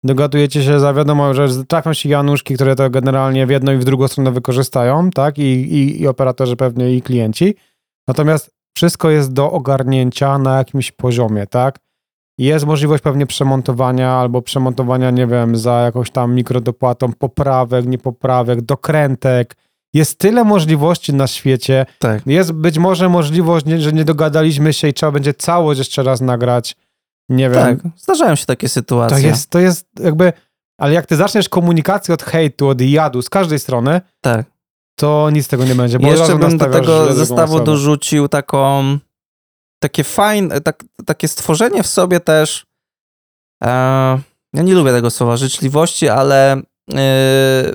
dogadujecie się za wiadomo, że trafią się Januszki, które to generalnie w jedną i w drugą stronę wykorzystają, tak, i, i, i operatorzy pewnie i klienci. Natomiast wszystko jest do ogarnięcia na jakimś poziomie, tak? Jest możliwość pewnie przemontowania albo przemontowania, nie wiem, za jakąś tam mikrodopłatą poprawek, niepoprawek, dokrętek. Jest tyle możliwości na świecie. Tak. Jest być może możliwość, że nie dogadaliśmy się i trzeba będzie całość jeszcze raz nagrać. Nie wiem. Tak, zdarzają się takie sytuacje. To jest, to jest jakby. Ale jak ty zaczniesz komunikację od hejtu, od jadu z każdej strony, Tak. To nic z tego nie będzie. Bo Jeszcze bym do tego zestawu dorzucił taką takie fajne, tak, takie stworzenie w sobie też e, ja nie lubię tego słowa życzliwości, ale e,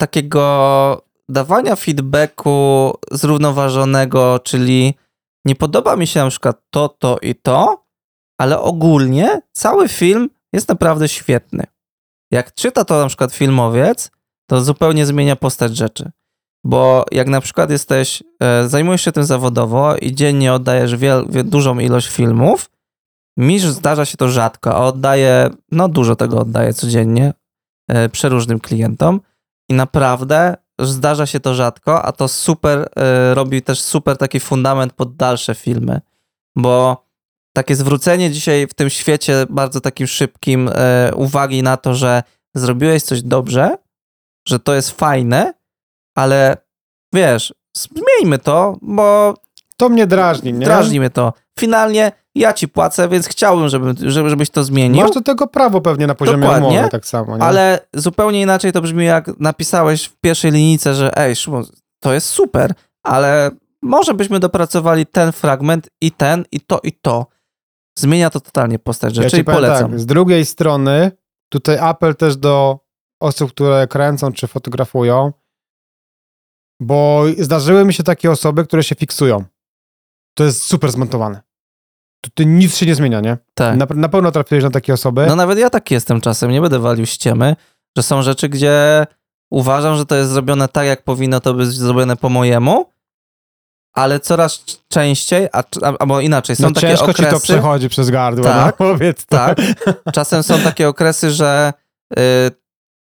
takiego dawania feedbacku zrównoważonego, czyli nie podoba mi się na przykład to, to i to, ale ogólnie cały film jest naprawdę świetny. Jak czyta to na przykład filmowiec, to zupełnie zmienia postać rzeczy. Bo jak na przykład jesteś, e, zajmujesz się tym zawodowo i dziennie oddajesz wiel, wie, dużą ilość filmów, Mi zdarza się to rzadko, a oddaję, no dużo tego oddaję codziennie e, przeróżnym klientom i naprawdę zdarza się to rzadko, a to super, e, robi też super taki fundament pod dalsze filmy, bo takie zwrócenie dzisiaj w tym świecie bardzo takim szybkim uwagi na to, że zrobiłeś coś dobrze, że to jest fajne, ale wiesz, zmieńmy to, bo To mnie drażni, nie? drażni mnie to. Finalnie ja ci płacę, więc chciałbym, żeby, żeby, żebyś to zmienił. Masz do tego prawo pewnie na poziomie Dokładnie, umowy tak samo, nie? Ale zupełnie inaczej to brzmi, jak napisałeś w pierwszej linijce, że ej, Szymon, to jest super, ale może byśmy dopracowali ten fragment i ten, i to, i to. Zmienia to totalnie postać rzeczy ci i polecam. Tak, z drugiej strony, tutaj apel też do osób, które kręcą czy fotografują, bo zdarzyły mi się takie osoby, które się fiksują. To jest super zmontowane. Tutaj nic się nie zmienia, nie? Tak. Na, na pewno trafiłeś na takie osoby. No nawet ja taki jestem czasem, nie będę walił ściemy, że są rzeczy, gdzie uważam, że to jest zrobione tak, jak powinno to być zrobione po mojemu, ale coraz częściej, a, albo inaczej, są no takie ciężko okresy... ci to przechodzi przez gardło, Tak, no, powiedz to. Tak. Czasem są takie okresy, że y,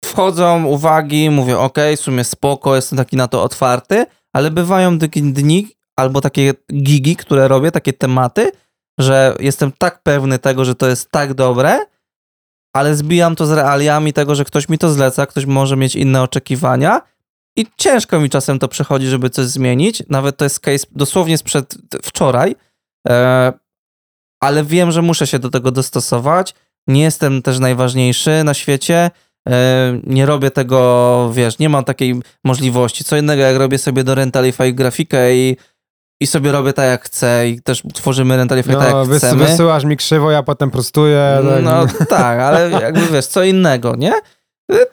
wchodzą uwagi, mówię, ok, w sumie spoko, jestem taki na to otwarty, ale bywają takie dni albo takie gigi, które robię, takie tematy, że jestem tak pewny tego, że to jest tak dobre, ale zbijam to z realiami tego, że ktoś mi to zleca, ktoś może mieć inne oczekiwania i ciężko mi czasem to przechodzi, żeby coś zmienić. Nawet to jest case dosłownie sprzed wczoraj, e, ale wiem, że muszę się do tego dostosować. Nie jestem też najważniejszy na świecie. E, Nie robię tego, wiesz, nie mam takiej możliwości. Co innego, jak robię sobie do Rentalify grafikę i, i sobie robię tak, jak chcę i też tworzymy Rentalify tak, No, jak wys, chcemy. wysyłasz mi krzywo, ja potem prostuję. Tak. No tak, ale jakby wiesz, co innego, nie?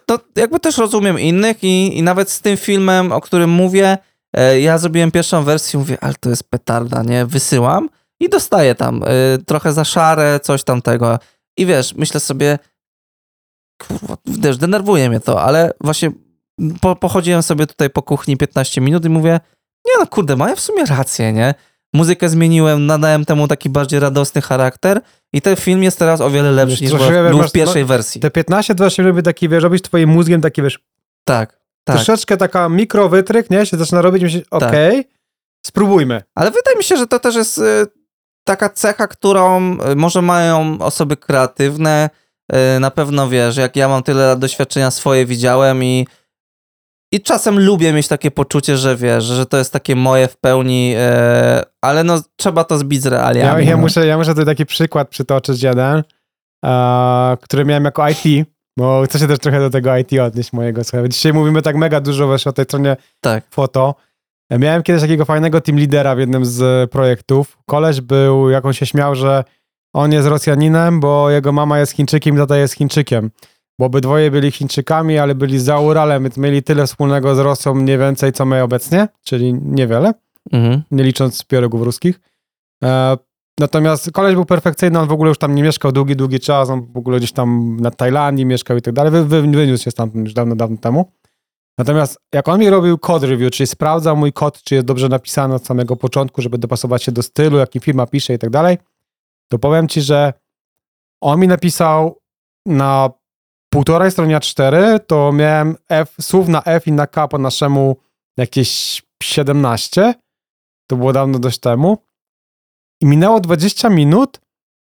To jakby też rozumiem innych i, i nawet z tym filmem, o którym mówię, e, ja zrobiłem pierwszą wersję, mówię, ale to jest petarda, nie? Wysyłam i dostaję tam e, trochę za szare, coś tamtego. I wiesz, myślę sobie, kurwa, wiesz, denerwuje mnie to, ale właśnie po, pochodziłem sobie tutaj po kuchni 15 minut i mówię, nie no kurde, mają w sumie rację, nie? Muzykę zmieniłem, nadałem temu taki bardziej radosny charakter i ten film jest teraz o wiele lepszy niż troszkę, był w pierwszej wersji. Te 15-20 minut by taki, wiesz, robić twoim mózgiem taki, wiesz, Tak, tak. troszeczkę taka mikrowytryk, nie? Się zaczyna robić, myślisz, okej, spróbujmy. Ale wydaje mi się, że to też jest y, taka cecha, którą y, może mają osoby kreatywne. Y, na pewno wiesz, jak ja mam tyle lat doświadczenia swoje widziałem i, i czasem lubię mieć takie poczucie, że wiesz, że to jest takie moje w pełni, y, ale no trzeba to zbić z Ja, realiami. ja, no. muszę, ja muszę tutaj taki przykład przytoczyć jeden, e, który miałem jako IT, bo chcę się też trochę do tego IT odnieść mojego. Słuchaj, dzisiaj mówimy tak mega dużo właśnie o tej stronie Tak. foto. Miałem kiedyś takiego fajnego team lidera w jednym z projektów. Koleś był, jak on się śmiał, że on jest Rosjaninem, bo jego mama jest Chińczykiem tata jest Chińczykiem. Bo obydwoje byli Chińczykami, ale byli za Uralem, więc mieli tyle wspólnego z Rosją mniej więcej, co my obecnie, czyli niewiele Mhm. nie licząc piorogów ruskich. E, natomiast koleś był perfekcyjny, on w ogóle już tam nie mieszkał długi, długi czas, on w ogóle gdzieś tam na Tajlandii mieszkał i tak dalej, wy, wy, wyniósł się stamtąd już dawno, dawno temu. Natomiast jak on mi robił code review, czyli sprawdzał mój kod, czy jest dobrze napisany od samego początku, żeby dopasować się do stylu, jaki firma pisze i tak dalej, to powiem ci, że on mi napisał na półtorej stronie A4, to miałem F, słów na F i na K po naszemu jakieś 17. To było dawno dość temu. I minęło 20 minut,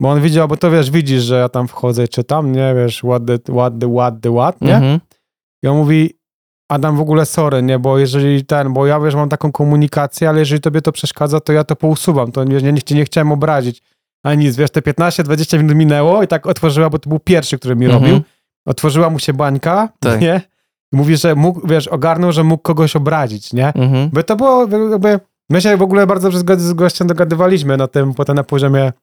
bo on widział, bo to wiesz, widzisz, że ja tam wchodzę i czytam, nie, wiesz, the, what the, what, nie? Mhm. I on mówi, Adam, w ogóle sorry, nie, bo jeżeli ten, bo ja wiesz, mam taką komunikację, ale jeżeli tobie to przeszkadza, to ja to pousuwam, to wiesz, nie, nie, nie chciałem obrazić. A nic, wiesz, te 15-20 minut minęło i tak otworzyła, bo to był pierwszy, który mi Mhm. robił. Otworzyła mu się bańka, Tak. nie? I mówi, że mógł, wiesz, ogarnął, że mógł kogoś obrazić, nie? Mhm. By to było jakby. My się w ogóle bardzo dobrze z gościem dogadywaliśmy na tym, potem na poziomie.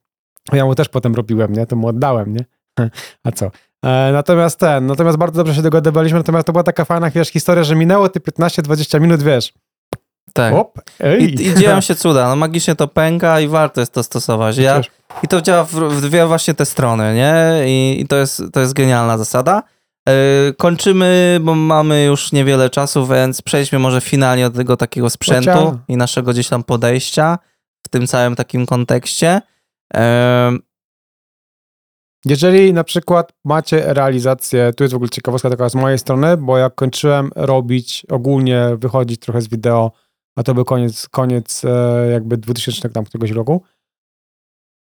Ja mu też potem robiłem, nie? To mu oddałem, nie? A co? E, natomiast ten, natomiast bardzo dobrze się dogadywaliśmy, natomiast to była taka fajna wiesz, historia, że minęło te 15-20 minut, wiesz. Tak. Op. I, I dzieją się cuda, no magicznie to pęka i warto jest to stosować. Ja, I to działa w, w dwie właśnie te strony, nie? I, i to, jest, to jest genialna zasada. Yy, kończymy, bo mamy już niewiele czasu, więc przejdźmy może finalnie do tego takiego sprzętu Chociaż- i naszego gdzieś tam podejścia w tym całym takim kontekście. Yy, Jeżeli na przykład macie realizację, tu jest w ogóle ciekawostka taka z mojej strony, bo jak kończyłem robić, ogólnie wychodzić trochę z wideo, a to był koniec, koniec e, jakby 2000 tam któregoś roku,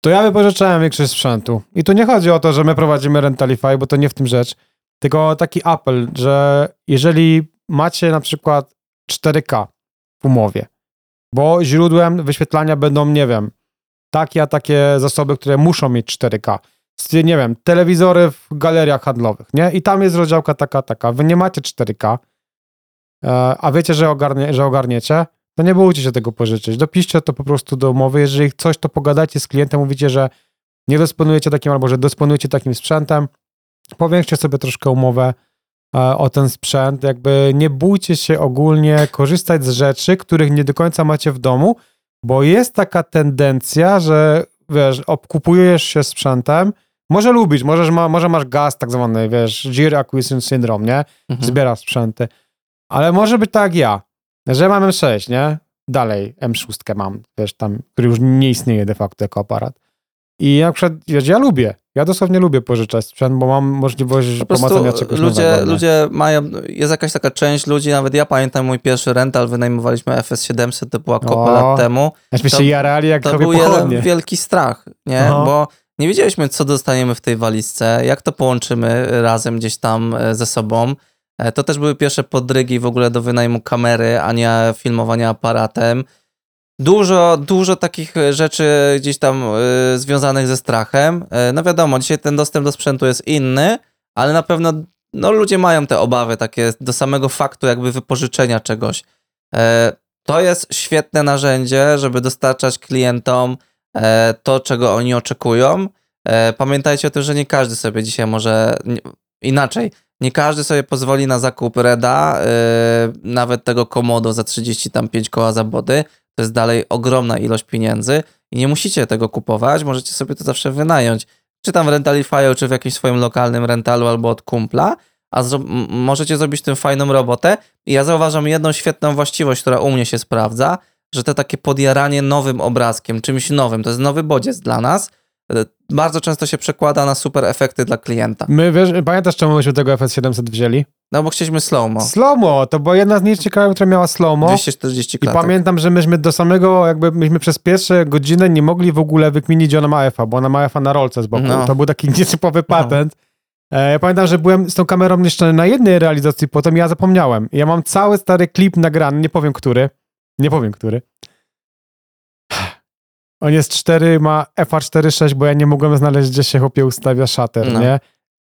to ja wypożyczałem większość sprzętu. I tu nie chodzi o to, że my prowadzimy Rentalify, bo to nie w tym rzecz, tylko taki apel, że jeżeli macie na przykład 4K w umowie, bo źródłem wyświetlania będą, nie wiem, takie a takie zasoby, które muszą mieć 4K. Z- Nie wiem, telewizory w galeriach handlowych, nie? I tam jest rozdziałka taka, taka. Wy nie macie 4K, e, a wiecie, że, ogarnie, że ogarniecie, to nie bójcie się tego pożyczyć. Dopiszcie to po prostu do umowy. Jeżeli coś, to pogadajcie z klientem, mówicie, że nie dysponujecie takim, albo że dysponujecie takim sprzętem, powiększcie sobie troszkę umowę e, o ten sprzęt. Jakby nie bójcie się ogólnie korzystać z rzeczy, których nie do końca macie w domu, bo jest taka tendencja, że wiesz, obkupujesz się sprzętem, może lubisz, możesz ma, może masz gaz tak zwany, wiesz, Gear Acquisition Syndrome, nie? Mhm. Zbierasz sprzęty. Ale może być tak jak ja, że mam M6, nie? Dalej M6 mam, wiesz, tam, który już nie istnieje de facto jako aparat. I na przykład, wiesz, ja lubię, ja dosłownie lubię pożyczać sprzęt, bo mam możliwość Po pomacania czegoś ludzie, nowego. nie? ludzie mają, jest jakaś taka część ludzi, nawet ja pamiętam mój pierwszy rental, wynajmowaliśmy FS700, to była kupę O, lat temu. To- się jarali jak To był jeden wielki strach, nie? Aha. Bo nie wiedzieliśmy, co dostaniemy w tej walizce, jak to połączymy razem gdzieś tam e, ze sobą. E, To też były pierwsze podrygi w ogóle do wynajmu kamery, a nie filmowania aparatem. Dużo, dużo takich rzeczy gdzieś tam y, związanych ze strachem. E, No wiadomo, dzisiaj ten dostęp do sprzętu jest inny, ale na pewno no, ludzie mają te obawy takie do samego faktu jakby wypożyczenia czegoś. E, To jest świetne narzędzie, żeby dostarczać klientom to, czego oni oczekują. Pamiętajcie o tym, że nie każdy sobie dzisiaj może inaczej. Nie każdy sobie pozwoli na zakup Reda, e, nawet tego Komodo za 35 koła za body. To jest dalej ogromna ilość pieniędzy i nie musicie tego kupować, możecie sobie to zawsze wynająć. Czy tam w Rentalify, czy w jakimś swoim lokalnym rentalu albo od kumpla, a zro- możecie zrobić tym fajną robotę. I ja zauważam jedną świetną właściwość, która u mnie się sprawdza, że to takie podjaranie nowym obrazkiem, czymś nowym, to jest nowy bodziec dla nas, bardzo często się przekłada na super efekty dla klienta. My, wiesz, pamiętasz czemu myśmy tego FS700 wzięli? No bo chcieliśmy slow-mo, Slow-mo, to była jedna z nielicznych krajów, która miała slow-mo. 240 I klatek. pamiętam, że myśmy do samego, jakby myśmy przez pierwsze godzinę nie mogli w ogóle wykminić, gdzie ona ma EFA, bo ona ma EFA na rolce z boku. No. To był taki nietypowy patent. E, ja pamiętam, że byłem z tą kamerą jeszcze na jednej realizacji, potem ja zapomniałem. Ja mam cały stary klip nagrany, nie powiem który. Nie powiem który. On jest 4, ma FA 4.6, bo ja nie mogłem znaleźć, gdzie się chłopie ustawia shutter, No. nie?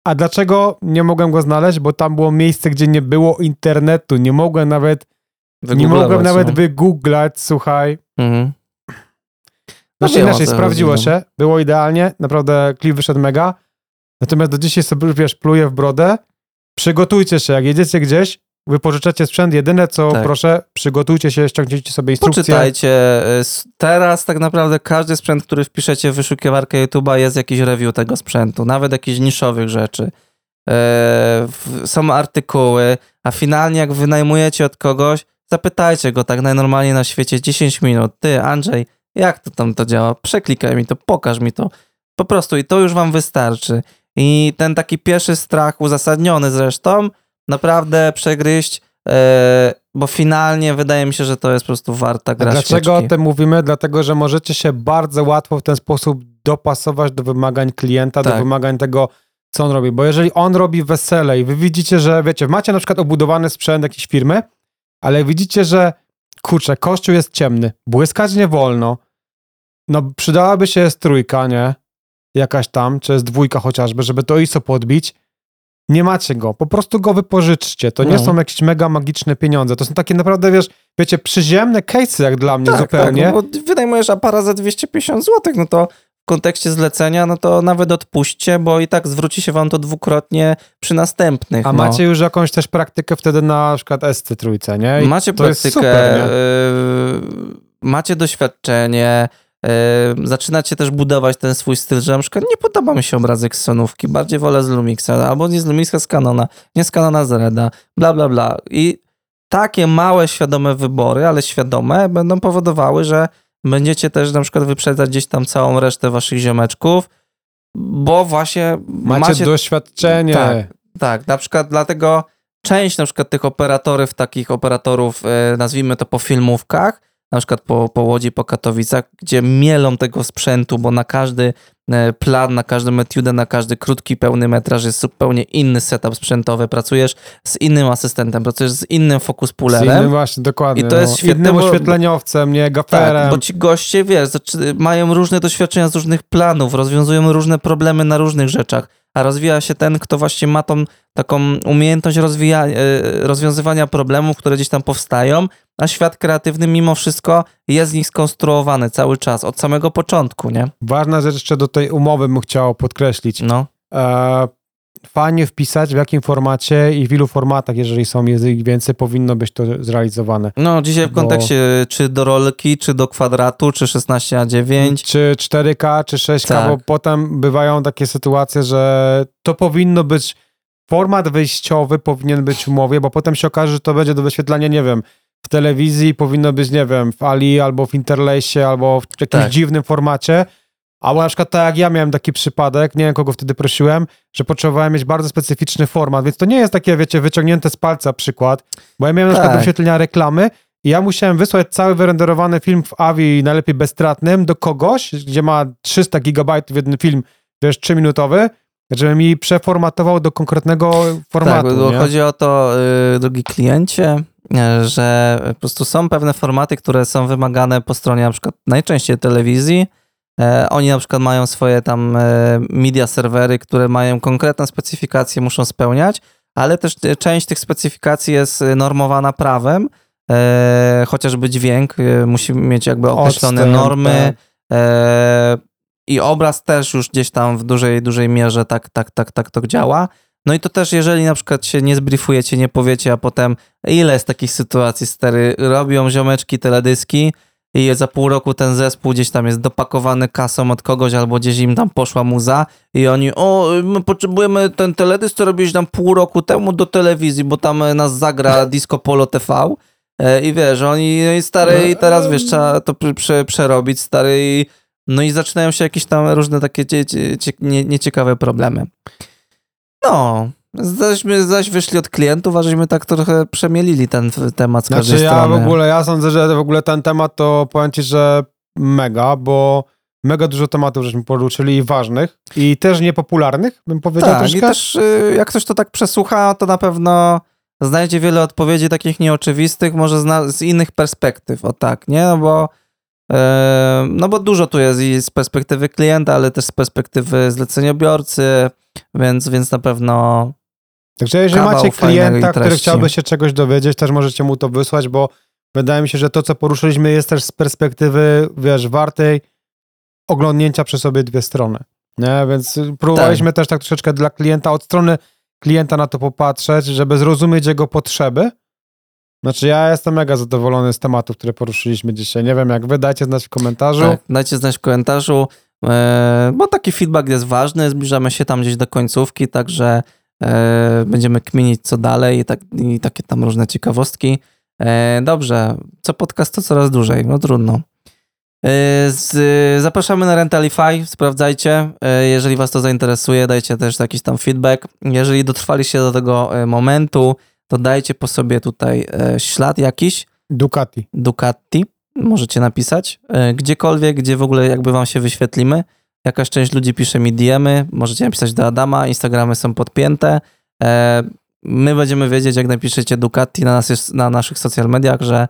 A dlaczego nie mogłem go znaleźć? Bo tam było miejsce, gdzie nie było internetu. Nie mogłem nawet nie mogłem nawet no. wygooglać, słuchaj. Mhm. Znaczy wiem, o inaczej, sprawdziło no. się, było idealnie, naprawdę klip wyszedł mega. Natomiast do dzisiaj sobie, wiesz, pluję w brodę. Przygotujcie się, jak jedziecie gdzieś, wypożyczacie sprzęt, jedyne co Tak. proszę, przygotujcie się, ściągnijcie sobie instrukcję. Poczytajcie. y, Teraz tak naprawdę każdy sprzęt, który wpiszecie w wyszukiwarkę YouTube'a jest jakiś review tego sprzętu, nawet jakichś niszowych rzeczy. W- Są artykuły, a finalnie jak wynajmujecie od kogoś, zapytajcie go tak najnormalniej na świecie 10 minut. Ty, Andrzej, jak to tam to działa? Przeklikaj mi to, pokaż mi to. Po prostu i to już wam wystarczy. I ten taki pierwszy strach, uzasadniony zresztą, naprawdę przegryźć, e, bo finalnie wydaje mi się, że to jest po prostu warta gra Dlaczego o świeczki. tym mówimy? Dlatego, że możecie się bardzo łatwo w ten sposób dopasować do wymagań klienta, do Tak. wymagań tego, co on robi. Bo jeżeli on robi wesele i wy widzicie, że wiecie, macie na przykład obudowany sprzęt jakiejś firmy, ale widzicie, że kurczę, kościół jest ciemny, błyskać nie wolno, no przydałaby się jest trójka, nie? Jakaś tam, czy jest dwójka chociażby, żeby to ISO podbić. Nie macie go, po prostu go wypożyczcie. To nie No. są jakieś mega magiczne pieniądze. To są takie naprawdę, wiesz, wiecie, przyziemne case'y jak dla mnie tak, zupełnie. Tak, no bo wynajmujesz aparat za 250 zł, no to w kontekście zlecenia, no to nawet odpuśćcie, bo i tak zwróci się wam to dwukrotnie przy następnych. A no. macie już jakąś też praktykę wtedy na przykład SC trójce, nie? I Macie praktykę, super, nie? yy, macie doświadczenie, zaczynacie też budować ten swój styl, że na przykład nie podoba mi się obrazek z Sonówki, bardziej wolę z Lumixa, albo nie z Lumixa, z Canona, nie z Canona z Reda, bla, bla, bla. I takie małe, świadome wybory, ale świadome, będą powodowały, że będziecie też na przykład wyprzedzać gdzieś tam całą resztę waszych ziomeczków, bo właśnie Macie, macie doświadczenie. Tak. Tak, na przykład dlatego część na przykład tych operatorów, takich operatorów, e, nazwijmy to po filmówkach, na przykład po, po Łodzi, po Katowicach, gdzie mielą tego sprzętu, bo na każdy e, plan, na każdą etiudę, na każdy krótki, pełny metraż jest zupełnie inny setup sprzętowy. Pracujesz z innym asystentem, pracujesz z innym focus Z pullerem. innym właśnie, dokładnie. I to jest no. świetne, Innym bo- oświetleniowcem, nie gaferem. Tak, bo ci goście, wiesz, mają różne doświadczenia z różnych planów, rozwiązują różne problemy na różnych rzeczach, a rozwija się ten, kto właśnie ma tą taką umiejętność rozwija- e, rozwiązywania problemów, które gdzieś tam powstają, a świat kreatywny mimo wszystko jest z nich skonstruowany cały czas, od samego początku, nie? Ważna rzecz jeszcze do tej umowy bym chciał podkreślić. No, E, fajnie wpisać w jakim formacie i w ilu formatach, jeżeli są ich więcej, powinno być to zrealizowane. no dzisiaj w Bo- kontekście czy do rolki, czy do kwadratu, czy 16 na 9 Czy 4K, czy 6K, Tak. bo potem bywają takie sytuacje, że to powinno być, format wyjściowy powinien być w umowie, bo potem się okaże, że to będzie do wyświetlania, nie wiem, w telewizji powinno być, nie wiem, w Ali albo w Interlace, albo w jakimś Tak. dziwnym formacie. Albo na przykład tak jak ja miałem taki przypadek, nie wiem kogo wtedy prosiłem, że potrzebowałem mieć bardzo specyficzny format, więc to nie jest takie, wiecie, wyciągnięte z palca przykład, bo ja miałem na przykład do Tak. wyświetlenia reklamy i ja musiałem wysłać cały wyrenderowany film w AVI, najlepiej bezstratnym, do kogoś, gdzie ma 300 gigabajtów jeden film, wiesz, 3-minutowy, żeby mi przeformatował do konkretnego formatu. Tak, bo nie? chodzi o to, yy, drogi kliencie, że po prostu są pewne formaty, które są wymagane po stronie na przykład najczęściej telewizji. E, Oni na przykład mają swoje tam e, media serwery, które mają konkretne specyfikacje, muszą spełniać, ale też e, część tych specyfikacji jest e, normowana prawem, e, chociażby dźwięk e, musi mieć jakby określone Odstęp, normy, tak. e, i obraz też już gdzieś tam w dużej, dużej mierze tak, tak, tak, tak to działa. No i to też, jeżeli na przykład się nie zbriefujecie, nie powiecie, a potem ile jest takich sytuacji, stary, robią ziomeczki teledyski i za pół roku ten zespół gdzieś tam jest dopakowany kasą od kogoś albo gdzieś im tam poszła muza i oni, o, my potrzebujemy ten teledysk, co robiliśmy tam pół roku temu do telewizji, bo tam e, nas zagra Disco Polo TV E, i wiesz, oni, no i stary, i teraz wiesz, trzeba to prze- prze, przerobić, stary, i, no i zaczynają się jakieś tam różne takie cie, cie, cie, nie, nieciekawe problemy. No, zaśmy zaś wyszli od klientów, a żeśmy tak trochę przemielili ten temat z każdej Znaczy ja w ogóle, ja sądzę, że w ogóle ten temat to powiem ci, że mega, bo mega dużo tematów żeśmy poruszyli i ważnych i też niepopularnych, bym powiedział Tak, troszkę. i też y, jak ktoś to tak przesłucha, to na pewno znajdzie wiele odpowiedzi takich nieoczywistych, może z innych perspektyw, o tak, nie? No bo, no bo dużo tu jest i z perspektywy klienta, ale też z perspektywy zleceniobiorcy, więc, więc na pewno Także jeżeli macie klienta, który chciałby się czegoś dowiedzieć, też możecie mu to wysłać, bo wydaje mi się, że to, co poruszyliśmy, jest też z perspektywy, wiesz, wartej oglądnięcia przez sobie dwie strony. Nie? Więc próbowaliśmy też tak troszeczkę dla klienta, od strony klienta na to popatrzeć, żeby zrozumieć jego potrzeby. Znaczy ja jestem mega zadowolony z tematów, które poruszyliśmy dzisiaj. Nie wiem jak wy, dajcie znać w komentarzu. Tak, dajcie znać w komentarzu, e, bo taki feedback jest ważny, zbliżamy się tam gdzieś do końcówki, także e, będziemy kminić co dalej i, tak, i takie tam różne ciekawostki. E, dobrze, co podcast to coraz dłużej, no trudno. Z, zapraszamy na Rentalify, sprawdzajcie, jeżeli was to zainteresuje, dajcie też jakiś tam feedback. Jeżeli dotrwaliście do tego momentu, to dajcie po sobie tutaj e, ślad jakiś, Ducati. Ducati, możecie napisać, e, gdziekolwiek, gdzie w ogóle jakby wam się wyświetlimy. Jakaś część ludzi pisze mi diemy, możecie napisać do Adama, Instagramy są podpięte. E, My będziemy wiedzieć, jak napiszecie Ducati na, nas na naszych social mediach, że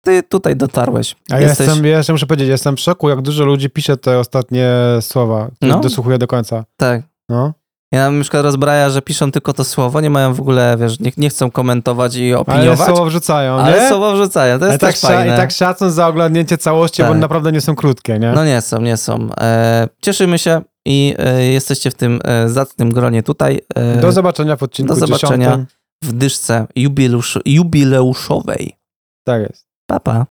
ty tutaj dotarłeś. A ja jestem, ja jeszcze muszę powiedzieć, jestem w szoku, jak dużo ludzi pisze te ostatnie słowa. No. Dosłuchuję do końca. Tak. No. Ja na przykład rozbraja, że piszą tylko to słowo, nie mają w ogóle, wiesz, nie, nie chcą komentować i Ale opiniować, słowo wrzucają, ale nie? słowo wrzucają, to Ale jest tak, fajne. I tak szacun za oglądnięcie całości, bo Tak. naprawdę nie są krótkie, nie? No nie są, nie są. E, cieszymy się i e, jesteście w tym e, zacnym gronie tutaj. E, Do zobaczenia w odcinku do zobaczenia. 10. w dyszce jubileusz, jubileuszowej. Tak jest. Pa, pa.